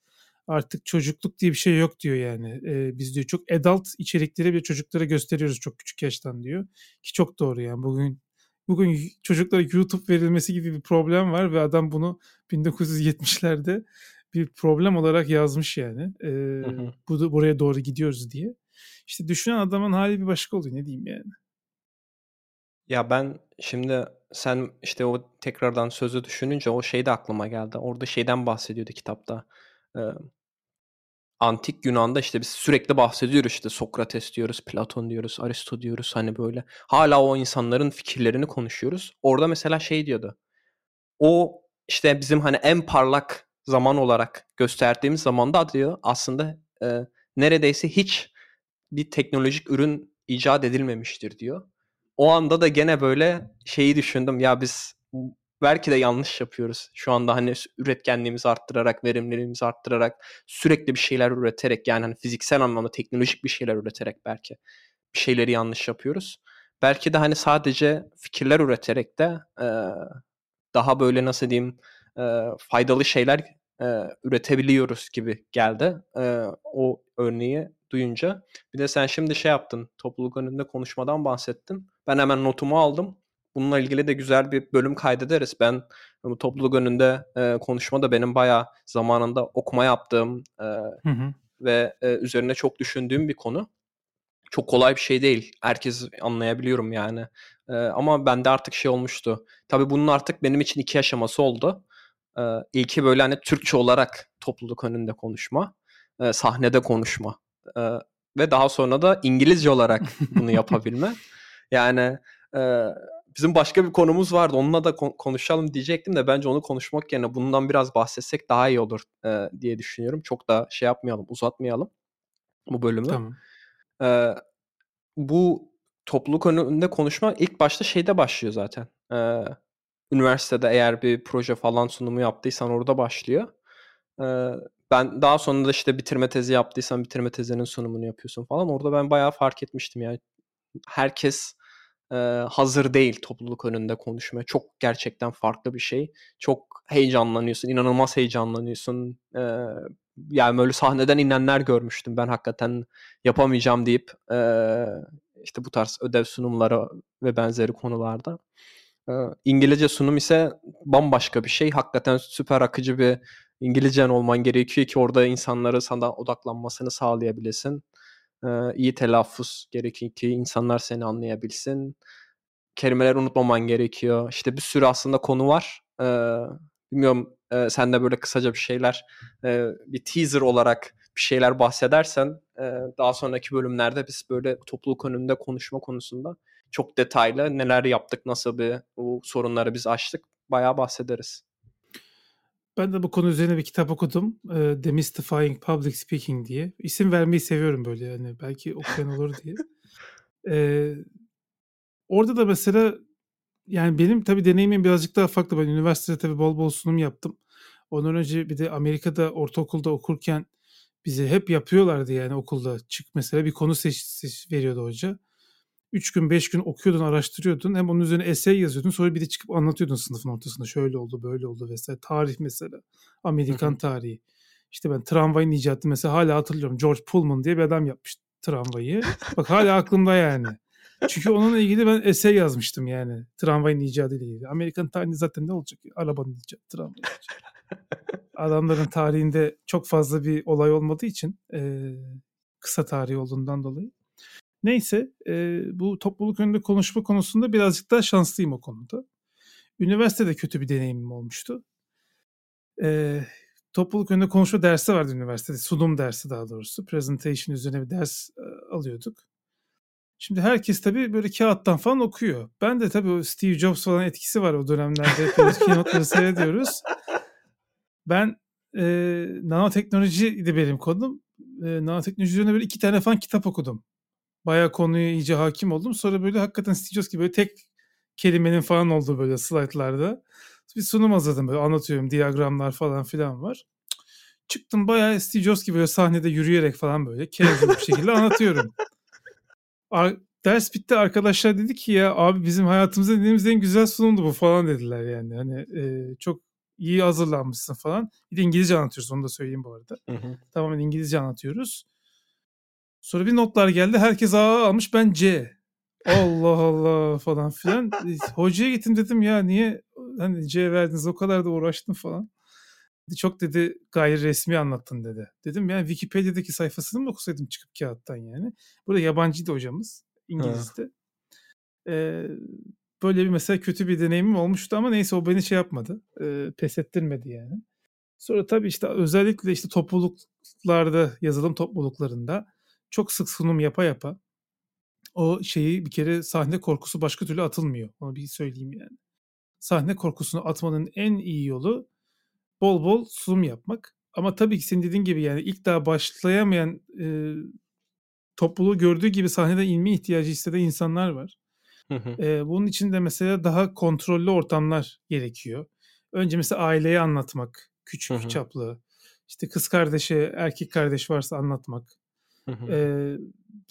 Artık çocukluk diye bir şey yok diyor yani. Ee, biz diyor çok adult içerikleri bir çocuklara gösteriyoruz çok küçük yaştan diyor. Ki çok doğru yani. Bugün bugün çocuklara YouTube verilmesi gibi bir problem var ve adam bunu 1970'lerde bir problem olarak yazmış yani. Hı hı. Bu buraya doğru gidiyoruz diye. İşte düşünen adamın hali bir başka oluyor ne diyeyim yani. Ya ben şimdi sen işte o tekrardan sözü düşününce o şey de aklıma geldi. Orada şeyden bahsediyordu kitapta. Ee, antik Yunan'da işte biz sürekli bahsediyoruz işte Sokrates diyoruz, Platon diyoruz, Aristo diyoruz hani böyle. Hala o insanların fikirlerini konuşuyoruz. Orada mesela şey diyordu. O işte bizim hani en parlak zaman olarak gösterdiğimiz zamanda diyor aslında e, neredeyse hiç bir teknolojik ürün icat edilmemiştir diyor. O anda da gene böyle şeyi düşündüm ya biz belki de yanlış yapıyoruz. Şu anda hani üretkenliğimizi arttırarak, verimliliğimizi arttırarak, sürekli bir şeyler üreterek yani hani fiziksel anlamda teknolojik bir şeyler üreterek belki bir şeyleri yanlış yapıyoruz. Belki de hani sadece fikirler üreterek de e, daha böyle nasıl diyeyim e, faydalı şeyler e, üretebiliyoruz gibi geldi. E, o örneği duyunca. Bir de sen şimdi şey yaptın. Topluluk önünde konuşmadan bahsettin. Ben hemen notumu aldım. Bununla ilgili de güzel bir bölüm kaydederiz. Ben bu topluluk önünde e, konuşma da benim bayağı zamanında okuma yaptığım e, hı hı. ve e, üzerine çok düşündüğüm bir konu. Çok kolay bir şey değil. Herkes anlayabiliyorum yani. E, ama bende artık şey olmuştu. Tabii bunun artık benim için iki aşaması oldu. E, ilki böyle hani Türkçe olarak topluluk önünde konuşma. E, sahnede konuşma e, ve daha sonra da İngilizce olarak bunu yapabilme. yani e, bizim başka bir konumuz vardı. Onunla da konuşalım diyecektim de bence onu konuşmak yerine bundan biraz bahsetsek daha iyi olur e, diye düşünüyorum. Çok da şey yapmayalım, uzatmayalım bu bölümü. Tamam. E, bu topluluk önünde konuşma ilk başta şeyde başlıyor zaten. E, üniversitede eğer bir proje falan sunumu yaptıysan orada başlıyor. E, ben daha sonra da işte bitirme tezi yaptıysan bitirme tezinin sunumunu yapıyorsun falan. Orada ben bayağı fark etmiştim yani. Herkes hazır değil topluluk önünde konuşmaya. Çok gerçekten farklı bir şey. Çok heyecanlanıyorsun, inanılmaz heyecanlanıyorsun. Yani böyle sahneden inenler görmüştüm ben hakikaten yapamayacağım deyip e, işte bu tarz ödev sunumları ve benzeri konularda. İngilizce sunum ise bambaşka bir şey. Hakikaten süper akıcı bir İngilizcen olman gerekiyor ki orada insanları sana odaklanmasını sağlayabilesin. Ee, iyi telaffuz gerekiyor ki insanlar seni anlayabilsin. Kelimeler unutmaman gerekiyor. İşte bir sürü aslında konu var. Bilmiyorum e, sen de böyle kısaca bir şeyler e, bir teaser olarak bir şeyler bahsedersen e, daha sonraki bölümlerde biz böyle topluluk önünde konuşma konusunda çok detaylı neler yaptık, nasıl bir bu sorunları biz açtık bayağı bahsederiz. Ben de bu konu üzerine bir kitap okudum. E, Demystifying Public Speaking diye. İsim vermeyi seviyorum böyle yani. Belki okuyan olur diye. E, orada da mesela yani benim tabii deneyimim birazcık daha farklı. Ben üniversitede tabii bol bol sunum yaptım. Ondan önce bir de Amerika'da ortaokulda okurken bizi hep yapıyorlardı yani okulda. Çık mesela bir konu seç, seç veriyordu hoca. 3 gün 5 gün okuyordun, araştırıyordun. Hem onun üzerine essay yazıyordun. Sonra bir de çıkıp anlatıyordun sınıfın ortasında. Şöyle oldu, böyle oldu vesaire. Tarih mesela. Amerikan tarihi. İşte ben tramvayın icadı mesela hala hatırlıyorum. George Pullman diye bir adam yapmış tramvayı. Bak hala aklımda yani. Çünkü onunla ilgili ben essay yazmıştım yani. Tramvayın icadı ile ilgili. Amerikan tarihi zaten ne olacak? Arabanın icadı, tramvayın icadı. Adamların tarihinde çok fazla bir olay olmadığı için e, kısa tarih olduğundan dolayı. Neyse e, bu topluluk önünde konuşma konusunda birazcık daha şanslıyım o konuda. Üniversitede kötü bir deneyimim olmuştu. E, topluluk önünde konuşma dersi vardı üniversitede. Sunum dersi daha doğrusu. Presentation üzerine bir ders e, alıyorduk. Şimdi herkes tabii böyle kağıttan falan okuyor. Ben de tabii Steve Jobs falan etkisi var o dönemlerde. Hepimiz keynote'ları seyrediyoruz. Ben e, nanoteknolojiydi benim konum. E, nanoteknoloji üzerine böyle iki tane falan kitap okudum. Bayağı konuya iyice hakim oldum. Sonra böyle hakikaten Steve Jobs gibi böyle tek kelimenin falan olduğu böyle slaytlarda. Bir sunum hazırladım böyle anlatıyorum. Diyagramlar falan filan var. Çıktım bayağı Steve Jobs gibi böyle sahnede yürüyerek falan böyle casual bir şekilde anlatıyorum. Ar- ders bitti arkadaşlar dedi ki ya abi bizim hayatımızda dediğimiz en güzel sunumdu bu falan dediler yani. Hani e, çok iyi hazırlanmışsın falan. Bir de İngilizce anlatıyoruz onu da söyleyeyim bu arada. Hı hı. Tamamen İngilizce anlatıyoruz. Sonra bir notlar geldi. Herkes A almış ben C. Allah Allah falan filan. Hocaya gittim dedim ya niye hani C verdiniz o kadar da uğraştım falan. Çok dedi gayri resmi anlattın dedi. Dedim yani Wikipedia'daki sayfasını mı okusaydım çıkıp kağıttan yani. Burada yabancıydı hocamız. İngiliz'de. Ee, böyle bir mesela kötü bir deneyimim olmuştu ama neyse o beni şey yapmadı. E, pes ettirmedi yani. Sonra tabii işte özellikle işte topluluklarda, yazılım topluluklarında çok sık sunum yapa yapa o şeyi bir kere sahne korkusu başka türlü atılmıyor. Onu bir söyleyeyim yani. Sahne korkusunu atmanın en iyi yolu bol bol sunum yapmak. Ama tabii ki senin dediğin gibi yani ilk daha başlayamayan e, topluluğu gördüğü gibi sahneden inme ihtiyacı hisseden insanlar var. Hı hı. E, bunun için de mesela daha kontrollü ortamlar gerekiyor. Önce mesela aileye anlatmak, küçük hı. çaplı. İşte kız kardeşe, erkek kardeş varsa anlatmak. Hı hı.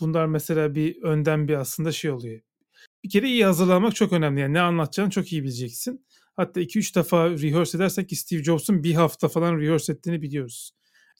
Bunlar mesela bir önden bir aslında şey oluyor. Bir kere iyi hazırlanmak çok önemli. Yani ne anlatacağını çok iyi bileceksin. Hatta 2-3 defa rehearse edersek ki Steve Jobs'un bir hafta falan rehearse ettiğini biliyoruz.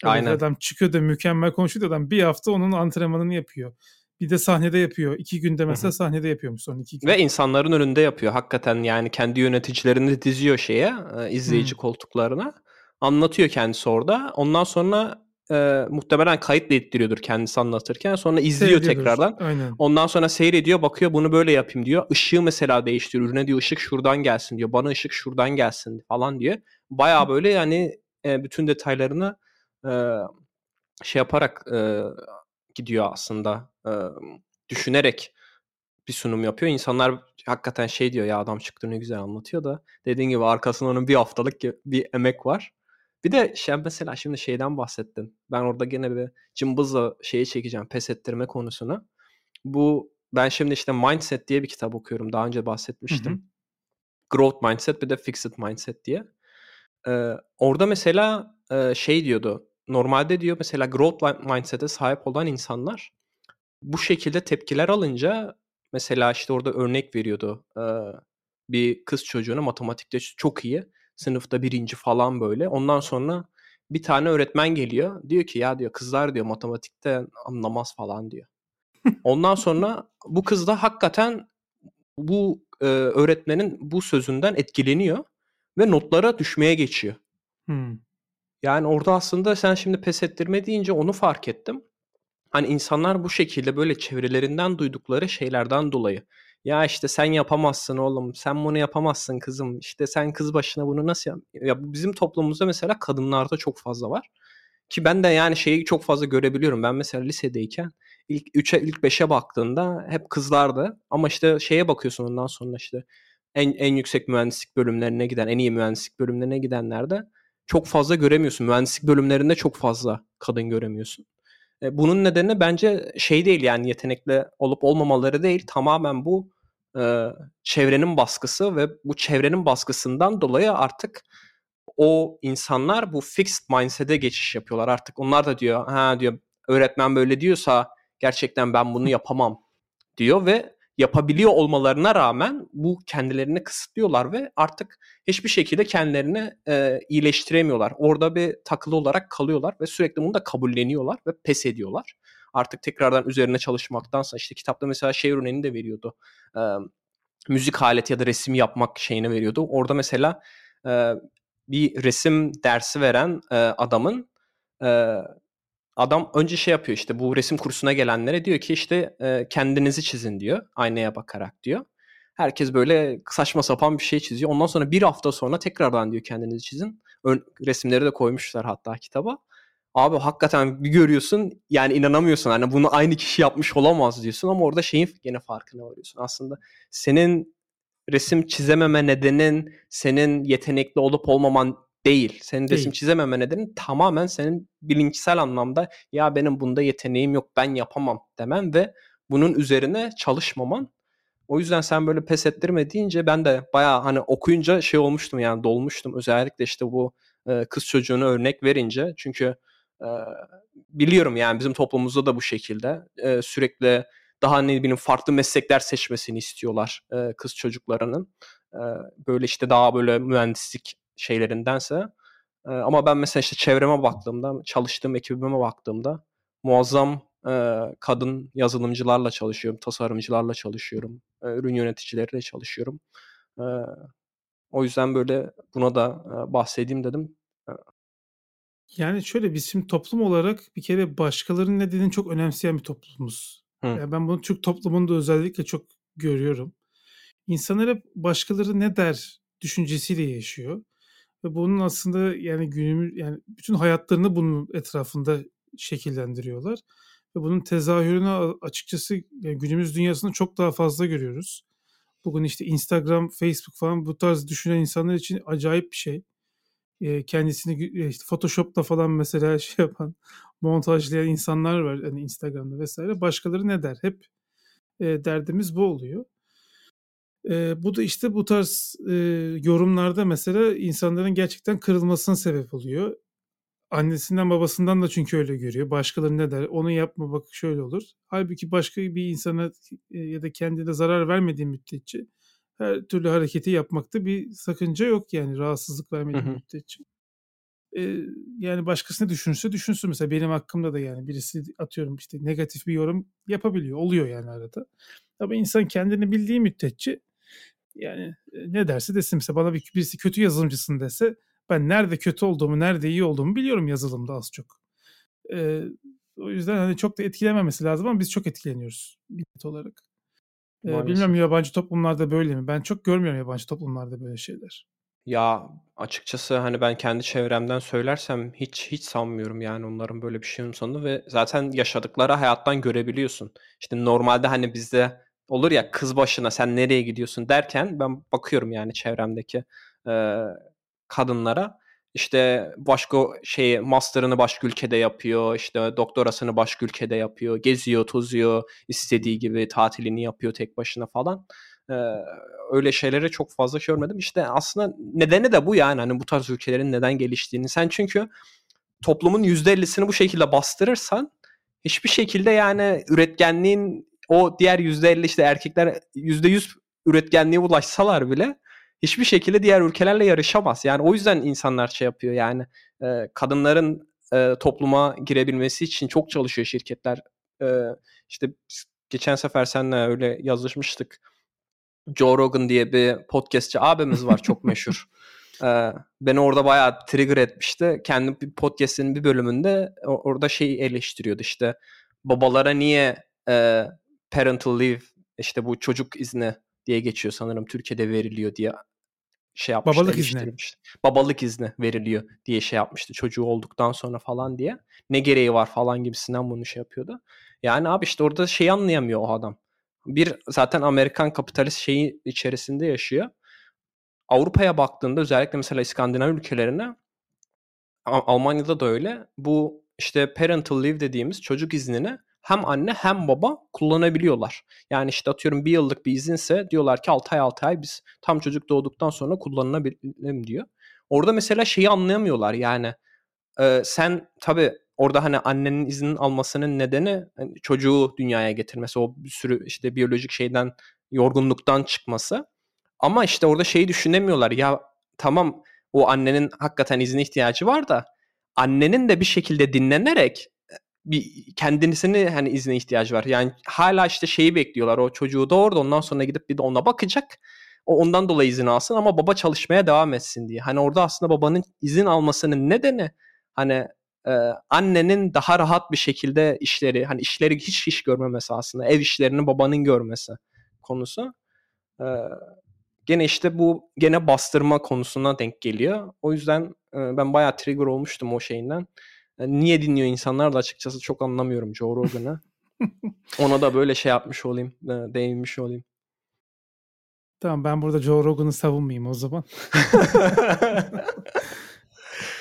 Yani Aynen. Adam çıkıyor da mükemmel konuşuyor da adam bir hafta onun antrenmanını yapıyor. Bir de sahnede yapıyor. İki günde mesela Hı-hı. sahnede yapıyormuş son iki gün. Ve insanların önünde yapıyor. Hakikaten yani kendi yöneticilerini diziyor şeye, izleyici Hı. koltuklarına. Anlatıyor kendisi orada. Ondan sonra e, muhtemelen kayıt da ettiriyordur kendisi anlatırken. Sonra izliyor tekrardan. Aynen. Ondan sonra seyrediyor, bakıyor bunu böyle yapayım diyor. Işığı mesela değiştiriyor. Ürüne diyor ışık şuradan gelsin diyor. Bana ışık şuradan gelsin falan diyor. Baya böyle yani e, bütün detaylarını e, şey yaparak e, gidiyor aslında. E, düşünerek bir sunum yapıyor. İnsanlar hakikaten şey diyor ya adam çıktı ne güzel anlatıyor da dediğin gibi arkasında onun bir haftalık bir emek var. Bir de şey mesela şimdi şeyden bahsettin. Ben orada gene bir cımbızla şeyi çekeceğim pes ettirme konusunu. Bu ben şimdi işte Mindset diye bir kitap okuyorum. Daha önce bahsetmiştim. Hı hı. Growth Mindset bir de Fixed Mindset diye. Ee, orada mesela e, şey diyordu. Normalde diyor mesela Growth Mindset'e sahip olan insanlar bu şekilde tepkiler alınca mesela işte orada örnek veriyordu. Ee, bir kız çocuğuna matematikte çok iyi Sınıfta birinci falan böyle. Ondan sonra bir tane öğretmen geliyor. Diyor ki ya diyor kızlar diyor matematikte anlamaz falan diyor. Ondan sonra bu kız da hakikaten bu e, öğretmenin bu sözünden etkileniyor ve notlara düşmeye geçiyor. Hmm. Yani orada aslında sen şimdi pes ettirme deyince onu fark ettim. Hani insanlar bu şekilde böyle çevrelerinden duydukları şeylerden dolayı ya işte sen yapamazsın oğlum, sen bunu yapamazsın kızım, işte sen kız başına bunu nasıl yap? Ya bizim toplumumuzda mesela kadınlarda çok fazla var. Ki ben de yani şeyi çok fazla görebiliyorum. Ben mesela lisedeyken ilk 3'e ilk 5'e baktığında hep kızlardı. Ama işte şeye bakıyorsun ondan sonra işte en, en yüksek mühendislik bölümlerine giden, en iyi mühendislik bölümlerine gidenlerde çok fazla göremiyorsun. Mühendislik bölümlerinde çok fazla kadın göremiyorsun. E, bunun nedeni bence şey değil yani yetenekli olup olmamaları değil tamamen bu e, çevrenin baskısı ve bu çevrenin baskısından dolayı artık o insanlar bu fixed mindset'e geçiş yapıyorlar. Artık onlar da diyor ha diyor öğretmen böyle diyorsa gerçekten ben bunu yapamam diyor ve yapabiliyor olmalarına rağmen bu kendilerini kısıtlıyorlar ve artık hiçbir şekilde kendilerini e, iyileştiremiyorlar. Orada bir takılı olarak kalıyorlar ve sürekli bunu da kabulleniyorlar ve pes ediyorlar. Artık tekrardan üzerine çalışmaktansa işte kitapta mesela şey örneğini de veriyordu. E, müzik aleti ya da resim yapmak şeyini veriyordu. Orada mesela e, bir resim dersi veren e, adamın e, adam önce şey yapıyor işte bu resim kursuna gelenlere diyor ki işte e, kendinizi çizin diyor aynaya bakarak diyor. Herkes böyle saçma sapan bir şey çiziyor. Ondan sonra bir hafta sonra tekrardan diyor kendinizi çizin. Ön, resimleri de koymuşlar hatta kitaba. Abi hakikaten bir görüyorsun yani inanamıyorsun. Hani bunu aynı kişi yapmış olamaz diyorsun ama orada şeyin gene farkına varıyorsun. Aslında senin resim çizememe nedenin senin yetenekli olup olmaman değil. Senin değil. resim çizememe nedenin tamamen senin bilinçsel anlamda ya benim bunda yeteneğim yok ben yapamam demen ve bunun üzerine çalışmaman. O yüzden sen böyle pes ettirme deyince ben de baya hani okuyunca şey olmuştum yani dolmuştum. Özellikle işte bu e, kız çocuğunu örnek verince. Çünkü e, biliyorum yani bizim toplumumuzda da bu şekilde. E, sürekli daha ne bileyim farklı meslekler seçmesini istiyorlar e, kız çocuklarının. E, böyle işte daha böyle mühendislik şeylerindense. E, ama ben mesela işte çevreme baktığımda, çalıştığım ekibime baktığımda muazzam e, kadın yazılımcılarla çalışıyorum, tasarımcılarla çalışıyorum, e, ürün yöneticileriyle çalışıyorum. E, o yüzden böyle buna da e, bahsedeyim dedim. Yani şöyle biz şimdi toplum olarak bir kere başkalarının ne dediğini çok önemseyen bir toplumuz. Hı. Yani ben bunu Türk toplumunda özellikle çok görüyorum. İnsanlar hep başkaları ne der düşüncesiyle yaşıyor. Ve bunun aslında yani günümüz yani bütün hayatlarını bunun etrafında şekillendiriyorlar. Ve bunun tezahürünü açıkçası yani günümüz dünyasında çok daha fazla görüyoruz. Bugün işte Instagram, Facebook falan bu tarz düşünen insanlar için acayip bir şey. kendisini işte Photoshop'ta falan mesela şey yapan, montajlayan insanlar var hani Instagram'da vesaire. Başkaları ne der? Hep e, derdimiz bu oluyor. E, bu da işte bu tarz e, yorumlarda mesela insanların gerçekten kırılmasına sebep oluyor. Annesinden babasından da çünkü öyle görüyor. Başkaları ne der? Onu yapma bak şöyle olur. Halbuki başka bir insana e, ya da kendine zarar vermediği müddetçe her türlü hareketi yapmakta bir sakınca yok yani rahatsızlık vermediği müddetçe. Ee, yani başkası ne düşünürse düşünsün. Mesela benim hakkımda da yani birisi atıyorum işte negatif bir yorum yapabiliyor. Oluyor yani arada. Ama insan kendini bildiği müddetçe yani ne derse desin mesela bana bir, birisi kötü yazılımcısın dese ben nerede kötü olduğumu, nerede iyi olduğumu biliyorum yazılımda az çok. Ee, o yüzden hani çok da etkilememesi lazım ama biz çok etkileniyoruz millet olarak. Ee, bilmiyorum yabancı toplumlarda böyle mi? Ben çok görmüyorum yabancı toplumlarda böyle şeyler. Ya açıkçası hani ben kendi çevremden söylersem hiç hiç sanmıyorum yani onların böyle bir şeyin sonunda ve zaten yaşadıkları hayattan görebiliyorsun. İşte normalde hani bizde olur ya kız başına sen nereye gidiyorsun derken ben bakıyorum yani çevremdeki e, kadınlara işte başka şeyi master'ını başka ülkede yapıyor, işte doktorasını başka ülkede yapıyor, geziyor, tozuyor, istediği gibi tatilini yapıyor tek başına falan. Ee, öyle şeylere çok fazla görmedim. İşte aslında nedeni de bu yani hani bu tarz ülkelerin neden geliştiğini. Sen çünkü toplumun %50'sini bu şekilde bastırırsan hiçbir şekilde yani üretkenliğin o diğer %50 işte erkekler %100 üretkenliğe ulaşsalar bile hiçbir şekilde diğer ülkelerle yarışamaz. Yani o yüzden insanlar şey yapıyor yani e, kadınların e, topluma girebilmesi için çok çalışıyor şirketler. E, işte geçen sefer seninle öyle yazışmıştık. Joe Rogan diye bir podcastçi abimiz var çok meşhur. ee, beni orada bayağı trigger etmişti. Kendi bir podcast'inin bir bölümünde orada şeyi eleştiriyordu işte babalara niye e, parental leave işte bu çocuk izni diye geçiyor sanırım Türkiye'de veriliyor diye şey yapmıştı. Babalık izni. Babalık izni veriliyor diye şey yapmıştı çocuğu olduktan sonra falan diye. Ne gereği var falan gibisinden bunu şey yapıyordu. Yani abi işte orada şeyi anlayamıyor o adam bir zaten Amerikan kapitalist şeyi içerisinde yaşıyor. Avrupa'ya baktığında özellikle mesela İskandinav ülkelerine Almanya'da da öyle. Bu işte parental leave dediğimiz çocuk iznini hem anne hem baba kullanabiliyorlar. Yani işte atıyorum bir yıllık bir izinse diyorlar ki 6 ay 6 ay biz tam çocuk doğduktan sonra kullanılabilirim diyor. Orada mesela şeyi anlayamıyorlar yani e, sen tabii orada hani annenin izin almasının nedeni hani çocuğu dünyaya getirmesi. O bir sürü işte biyolojik şeyden yorgunluktan çıkması. Ama işte orada şeyi düşünemiyorlar. Ya tamam o annenin hakikaten izine ihtiyacı var da annenin de bir şekilde dinlenerek e, bir kendisini hani izne ihtiyacı var. Yani hala işte şeyi bekliyorlar. O çocuğu doğurdu ondan sonra gidip bir de ona bakacak. O ondan dolayı izin alsın ama baba çalışmaya devam etsin diye. Hani orada aslında babanın izin almasının nedeni hani e, annenin daha rahat bir şekilde işleri hani işleri hiç iş görmemesi aslında ev işlerini babanın görmesi konusu. E, gene işte bu gene bastırma konusuna denk geliyor. O yüzden e, ben bayağı trigger olmuştum o şeyinden. E, niye dinliyor insanlar da açıkçası çok anlamıyorum Joe Rogan'ı. Ona da böyle şey yapmış olayım, e, değinmiş olayım. Tamam ben burada Joe Rogan'ı savunmayayım o zaman.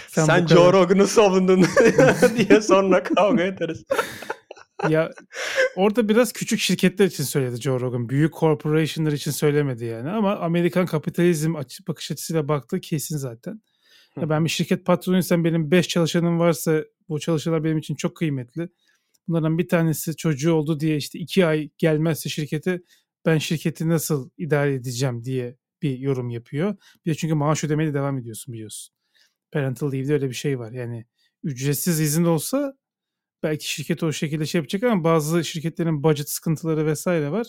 Sen, Sen Joe Rogan'ı savundun diye sonra kavga ederiz. ya orada biraz küçük şirketler için söyledi Joe Rogan. Büyük corporationlar için söylemedi yani. Ama Amerikan kapitalizm açı, bakış açısıyla baktığı kesin zaten. Ya ben bir şirket patronuysam benim 5 çalışanım varsa bu çalışanlar benim için çok kıymetli. Bunlardan bir tanesi çocuğu oldu diye işte 2 ay gelmezse şirkete ben şirketi nasıl idare edeceğim diye bir yorum yapıyor. Bir de çünkü maaş ödemeye de devam ediyorsun biliyorsun. Parental leave'de öyle bir şey var. Yani ücretsiz izin olsa belki şirket o şekilde şey yapacak ama bazı şirketlerin budget sıkıntıları vesaire var.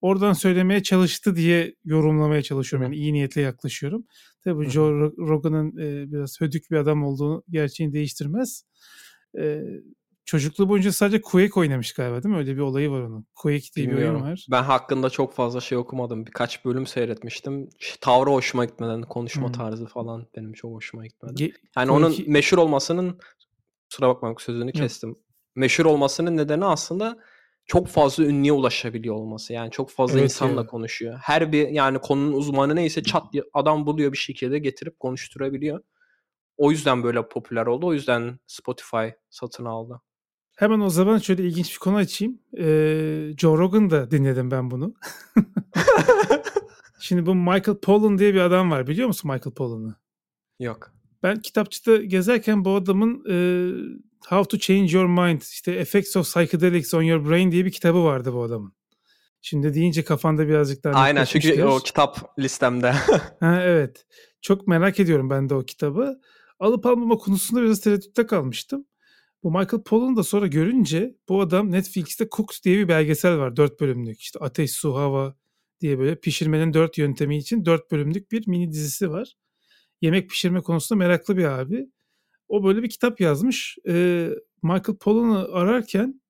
Oradan söylemeye çalıştı diye yorumlamaya çalışıyorum. Yani iyi niyetle yaklaşıyorum. Tabii Joe Rogan'ın e, biraz hödük bir adam olduğunu gerçeğini değiştirmez. E, çocukluğu boyunca sadece Quake oynamış galiba değil mi? Öyle bir olayı var onun. Quake diye Bilmiyorum. bir oyun var. Ben hakkında çok fazla şey okumadım. Birkaç bölüm seyretmiştim. Tavrı hoşuma gitmeden, konuşma hmm. tarzı falan benim çok hoşuma gitmedi. Ge- yani Quake... onun meşhur olmasının kusura bakma sözünü kestim. Yok. Meşhur olmasının nedeni aslında çok fazla ünlüye ulaşabiliyor olması. Yani çok fazla evet, insanla evet. konuşuyor. Her bir yani konunun uzmanı neyse çat adam buluyor bir şekilde getirip konuşturabiliyor. O yüzden böyle popüler oldu. O yüzden Spotify satın aldı. Hemen o zaman şöyle ilginç bir konu açayım. Ee, Joe Rogan da dinledim ben bunu. Şimdi bu Michael Pollan diye bir adam var. Biliyor musun Michael Pollan'ı? Yok. Ben kitapçıda gezerken bu adamın e, How to Change Your Mind, işte Effects of Psychedelics on Your Brain diye bir kitabı vardı bu adamın. Şimdi deyince kafanda birazcık daha Aynen çünkü o kitap listemde. ha, evet. Çok merak ediyorum ben de o kitabı. Alıp almama konusunda biraz tereddütte kalmıştım. Bu Michael Pollan da sonra görünce bu adam Netflix'te Cooks diye bir belgesel var. Dört bölümlük işte ateş, su, hava diye böyle pişirmenin dört yöntemi için dört bölümlük bir mini dizisi var. Yemek pişirme konusunda meraklı bir abi. O böyle bir kitap yazmış. Ee, Michael Pollan'ı ararken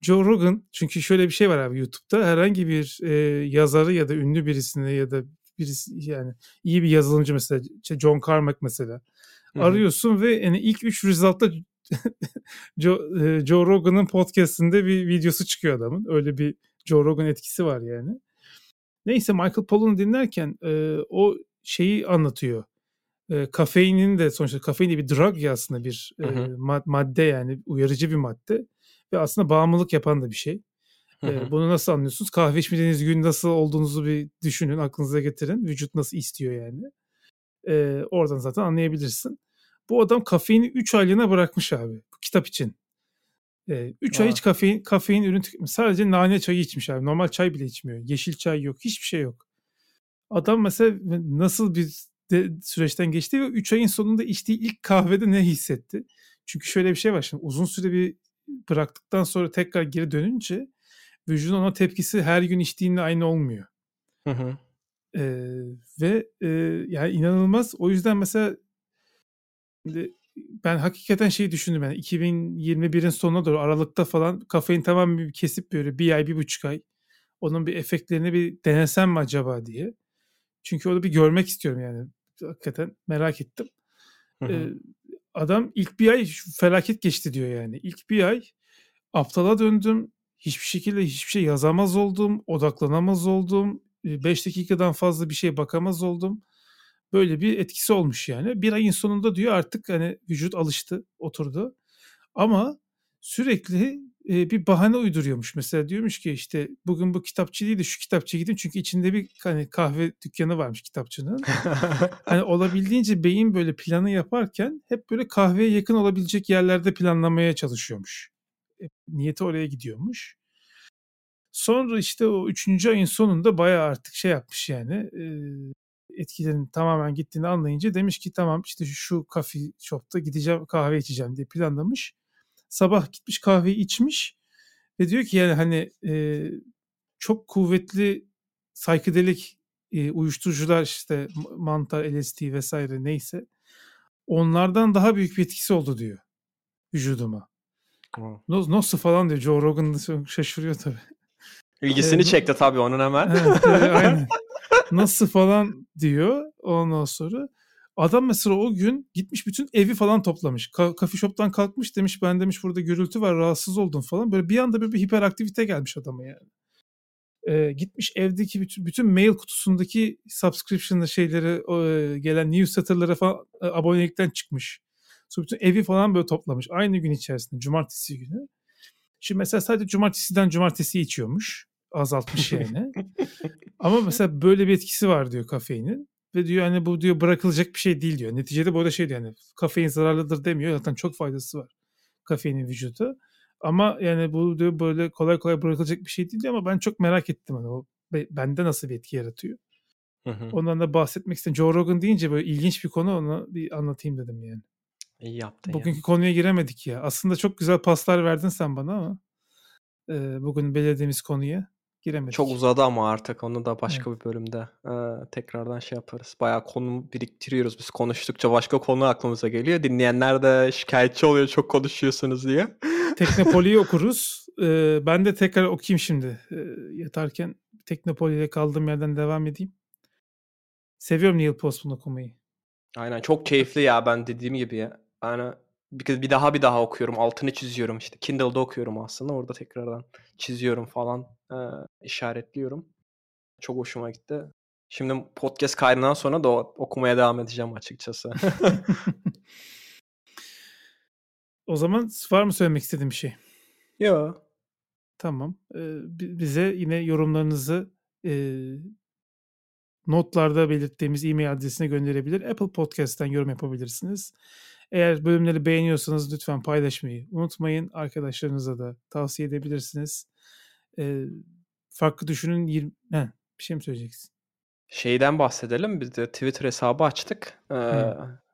Joe Rogan çünkü şöyle bir şey var abi YouTube'da herhangi bir e, yazarı ya da ünlü birisine ya da birisi yani iyi bir yazılımcı mesela John Carmack mesela Hı-hı. arıyorsun ve yani ilk üç result'ta Joe, e, Joe Rogan'ın podcast'inde bir videosu çıkıyor adamın. Öyle bir Joe Rogan etkisi var yani. Neyse Michael Pollan'ı dinlerken e, o şeyi anlatıyor. E, kafeinin de sonuçta kafein de bir drug ya aslında bir e, madde yani uyarıcı bir madde ve aslında bağımlılık yapan da bir şey. E, bunu nasıl anlıyorsunuz? Kahve içmediğiniz gün nasıl olduğunuzu bir düşünün, aklınıza getirin. Vücut nasıl istiyor yani. E, oradan zaten anlayabilirsin. Bu adam kafeini 3 aylığına bırakmış abi bu kitap için. 3 e, ay hiç kafein, kafein ürün tüketmiş. Sadece nane çayı içmiş abi. Normal çay bile içmiyor. Yeşil çay yok. Hiçbir şey yok. Adam mesela nasıl bir de, süreçten geçti ve 3 ayın sonunda içtiği ilk kahvede ne hissetti? Çünkü şöyle bir şey var şimdi uzun süre bir bıraktıktan sonra tekrar geri dönünce vücudun ona tepkisi her gün içtiğinde aynı olmuyor. Hı hı. Ee, ve e, yani inanılmaz. O yüzden mesela ben hakikaten şeyi düşündüm yani 2021'in sonuna doğru Aralık'ta falan kafein tamamen bir kesip böyle bir ay bir buçuk ay onun bir efektlerini bir denesem mi acaba diye. Çünkü onu bir görmek istiyorum yani hakikaten merak ettim. Ee, adam ilk bir ay felaket geçti diyor yani. İlk bir ay aptala döndüm. Hiçbir şekilde hiçbir şey yazamaz oldum. Odaklanamaz oldum. 5 dakikadan fazla bir şey bakamaz oldum. Böyle bir etkisi olmuş yani. Bir ayın sonunda diyor artık hani vücut alıştı, oturdu. Ama sürekli e, bir bahane uyduruyormuş. Mesela diyormuş ki işte bugün bu kitapçı değil de şu kitapçı gidin çünkü içinde bir hani kahve dükkanı varmış kitapçının. hani olabildiğince beyin böyle planı yaparken hep böyle kahveye yakın olabilecek yerlerde planlamaya çalışıyormuş. E, niyeti oraya gidiyormuş. Sonra işte o üçüncü ayın sonunda bayağı artık şey yapmış yani e, etkilerin tamamen gittiğini anlayınca demiş ki tamam işte şu kafe shop'ta gideceğim kahve içeceğim diye planlamış. Sabah gitmiş kahveyi içmiş ve diyor ki yani hani e, çok kuvvetli saykedelik e, uyuşturucular işte mantar, LSD vesaire neyse onlardan daha büyük bir etkisi oldu diyor vücuduma. Oh. Nasıl falan diyor. Joe Rogan şaşırıyor tabii. İlgisini ee, çekti tabii onun hemen. Evet, aynen. Nasıl falan diyor ondan sonra. Adam mesela o gün gitmiş bütün evi falan toplamış. Ka- coffee shop'tan kalkmış demiş ben demiş burada gürültü var rahatsız oldum falan. Böyle bir anda bir, bir hiperaktivite gelmiş adama yani. Ee, gitmiş evdeki bütün, bütün mail kutusundaki subscription şeyleri e, gelen newsletter'lara falan e, abonelikten çıkmış. Sonra bütün evi falan böyle toplamış. Aynı gün içerisinde cumartesi günü. Şimdi mesela sadece cumartesiden cumartesi içiyormuş. Azaltmış yani. Ama mesela böyle bir etkisi var diyor kafeinin. Ve diyor hani bu diyor bırakılacak bir şey değil diyor. Neticede bu da şey diyor yani kafein zararlıdır demiyor. Zaten çok faydası var kafeinin vücuda. Ama yani bu diyor böyle kolay kolay bırakılacak bir şey değil diyor ama ben çok merak ettim hani o bende nasıl bir etki yaratıyor. Hı hı. Ondan da bahsetmek istedim. Joe Rogan deyince böyle ilginç bir konu onu bir anlatayım dedim yani. İyi yaptın Bugünkü ya. konuya giremedik ya. Aslında çok güzel paslar verdin sen bana ama e, bugün belirlediğimiz konuya giremedik. Çok uzadı ama artık onu da başka evet. bir bölümde e, tekrardan şey yaparız. Bayağı konu biriktiriyoruz biz konuştukça başka konu aklımıza geliyor. Dinleyenler de şikayetçi oluyor çok konuşuyorsunuz diye. Teknopoli'yi okuruz. Ee, ben de tekrar okuyayım şimdi. Ee, yatarken Teknopoli'de kaldığım yerden devam edeyim. Seviyorum Neil Postman okumayı. Aynen çok keyifli ya ben dediğim gibi ya. Yani bir, bir daha bir daha okuyorum. Altını çiziyorum işte. Kindle'da okuyorum aslında. Orada tekrardan çiziyorum falan. E, işaretliyorum. Çok hoşuma gitti. Şimdi podcast kaydından sonra da okumaya devam edeceğim açıkçası. o zaman var mı söylemek istediğin bir şey? Yok. Tamam. Ee, bize yine yorumlarınızı e, notlarda belirttiğimiz e-mail adresine gönderebilir. Apple Podcast'ten yorum yapabilirsiniz. Eğer bölümleri beğeniyorsanız lütfen paylaşmayı unutmayın. Arkadaşlarınıza da tavsiye edebilirsiniz. Ee, farklı düşünün 20... Heh, bir şey mi söyleyeceksin? Şeyden bahsedelim. Biz de Twitter hesabı açtık. Ee,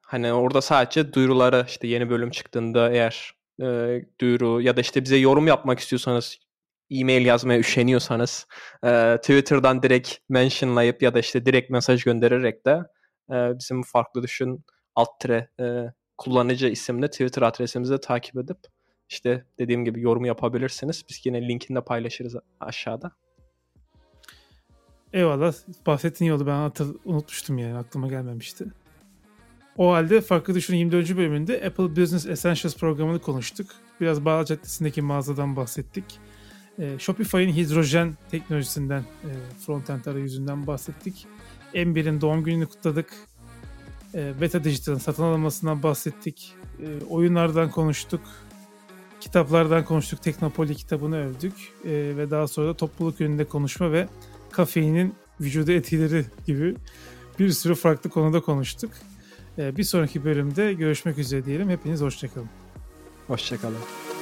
hani orada sadece duyuruları işte yeni bölüm çıktığında eğer e, duyuru ya da işte bize yorum yapmak istiyorsanız e-mail yazmaya üşeniyorsanız e, Twitter'dan direkt mentionlayıp ya da işte direkt mesaj göndererek de e, bizim farklı düşün alt tire e, kullanıcı isimli Twitter adresimizi takip edip işte dediğim gibi yorum yapabilirsiniz. Biz yine linkini de paylaşırız aşağıda. Eyvallah. Bahsettiğin yolu ben hatır, unutmuştum yani aklıma gelmemişti. O halde Farklı Düşünün 24. bölümünde Apple Business Essentials programını konuştuk. Biraz Bağla Caddesi'ndeki mağazadan bahsettik. E, Shopify'in hidrojen teknolojisinden, e, frontend arayüzünden bahsettik. M1'in doğum gününü kutladık. E, Beta Digital'ın satın alınmasından bahsettik. E, oyunlardan konuştuk. Kitaplardan konuştuk. Teknopoli kitabını övdük. E, ve daha sonra da topluluk yönünde konuşma ve kafeinin vücuda etkileri gibi bir sürü farklı konuda konuştuk. Bir sonraki bölümde görüşmek üzere diyelim. Hepiniz hoşçakalın. Hoşçakalın.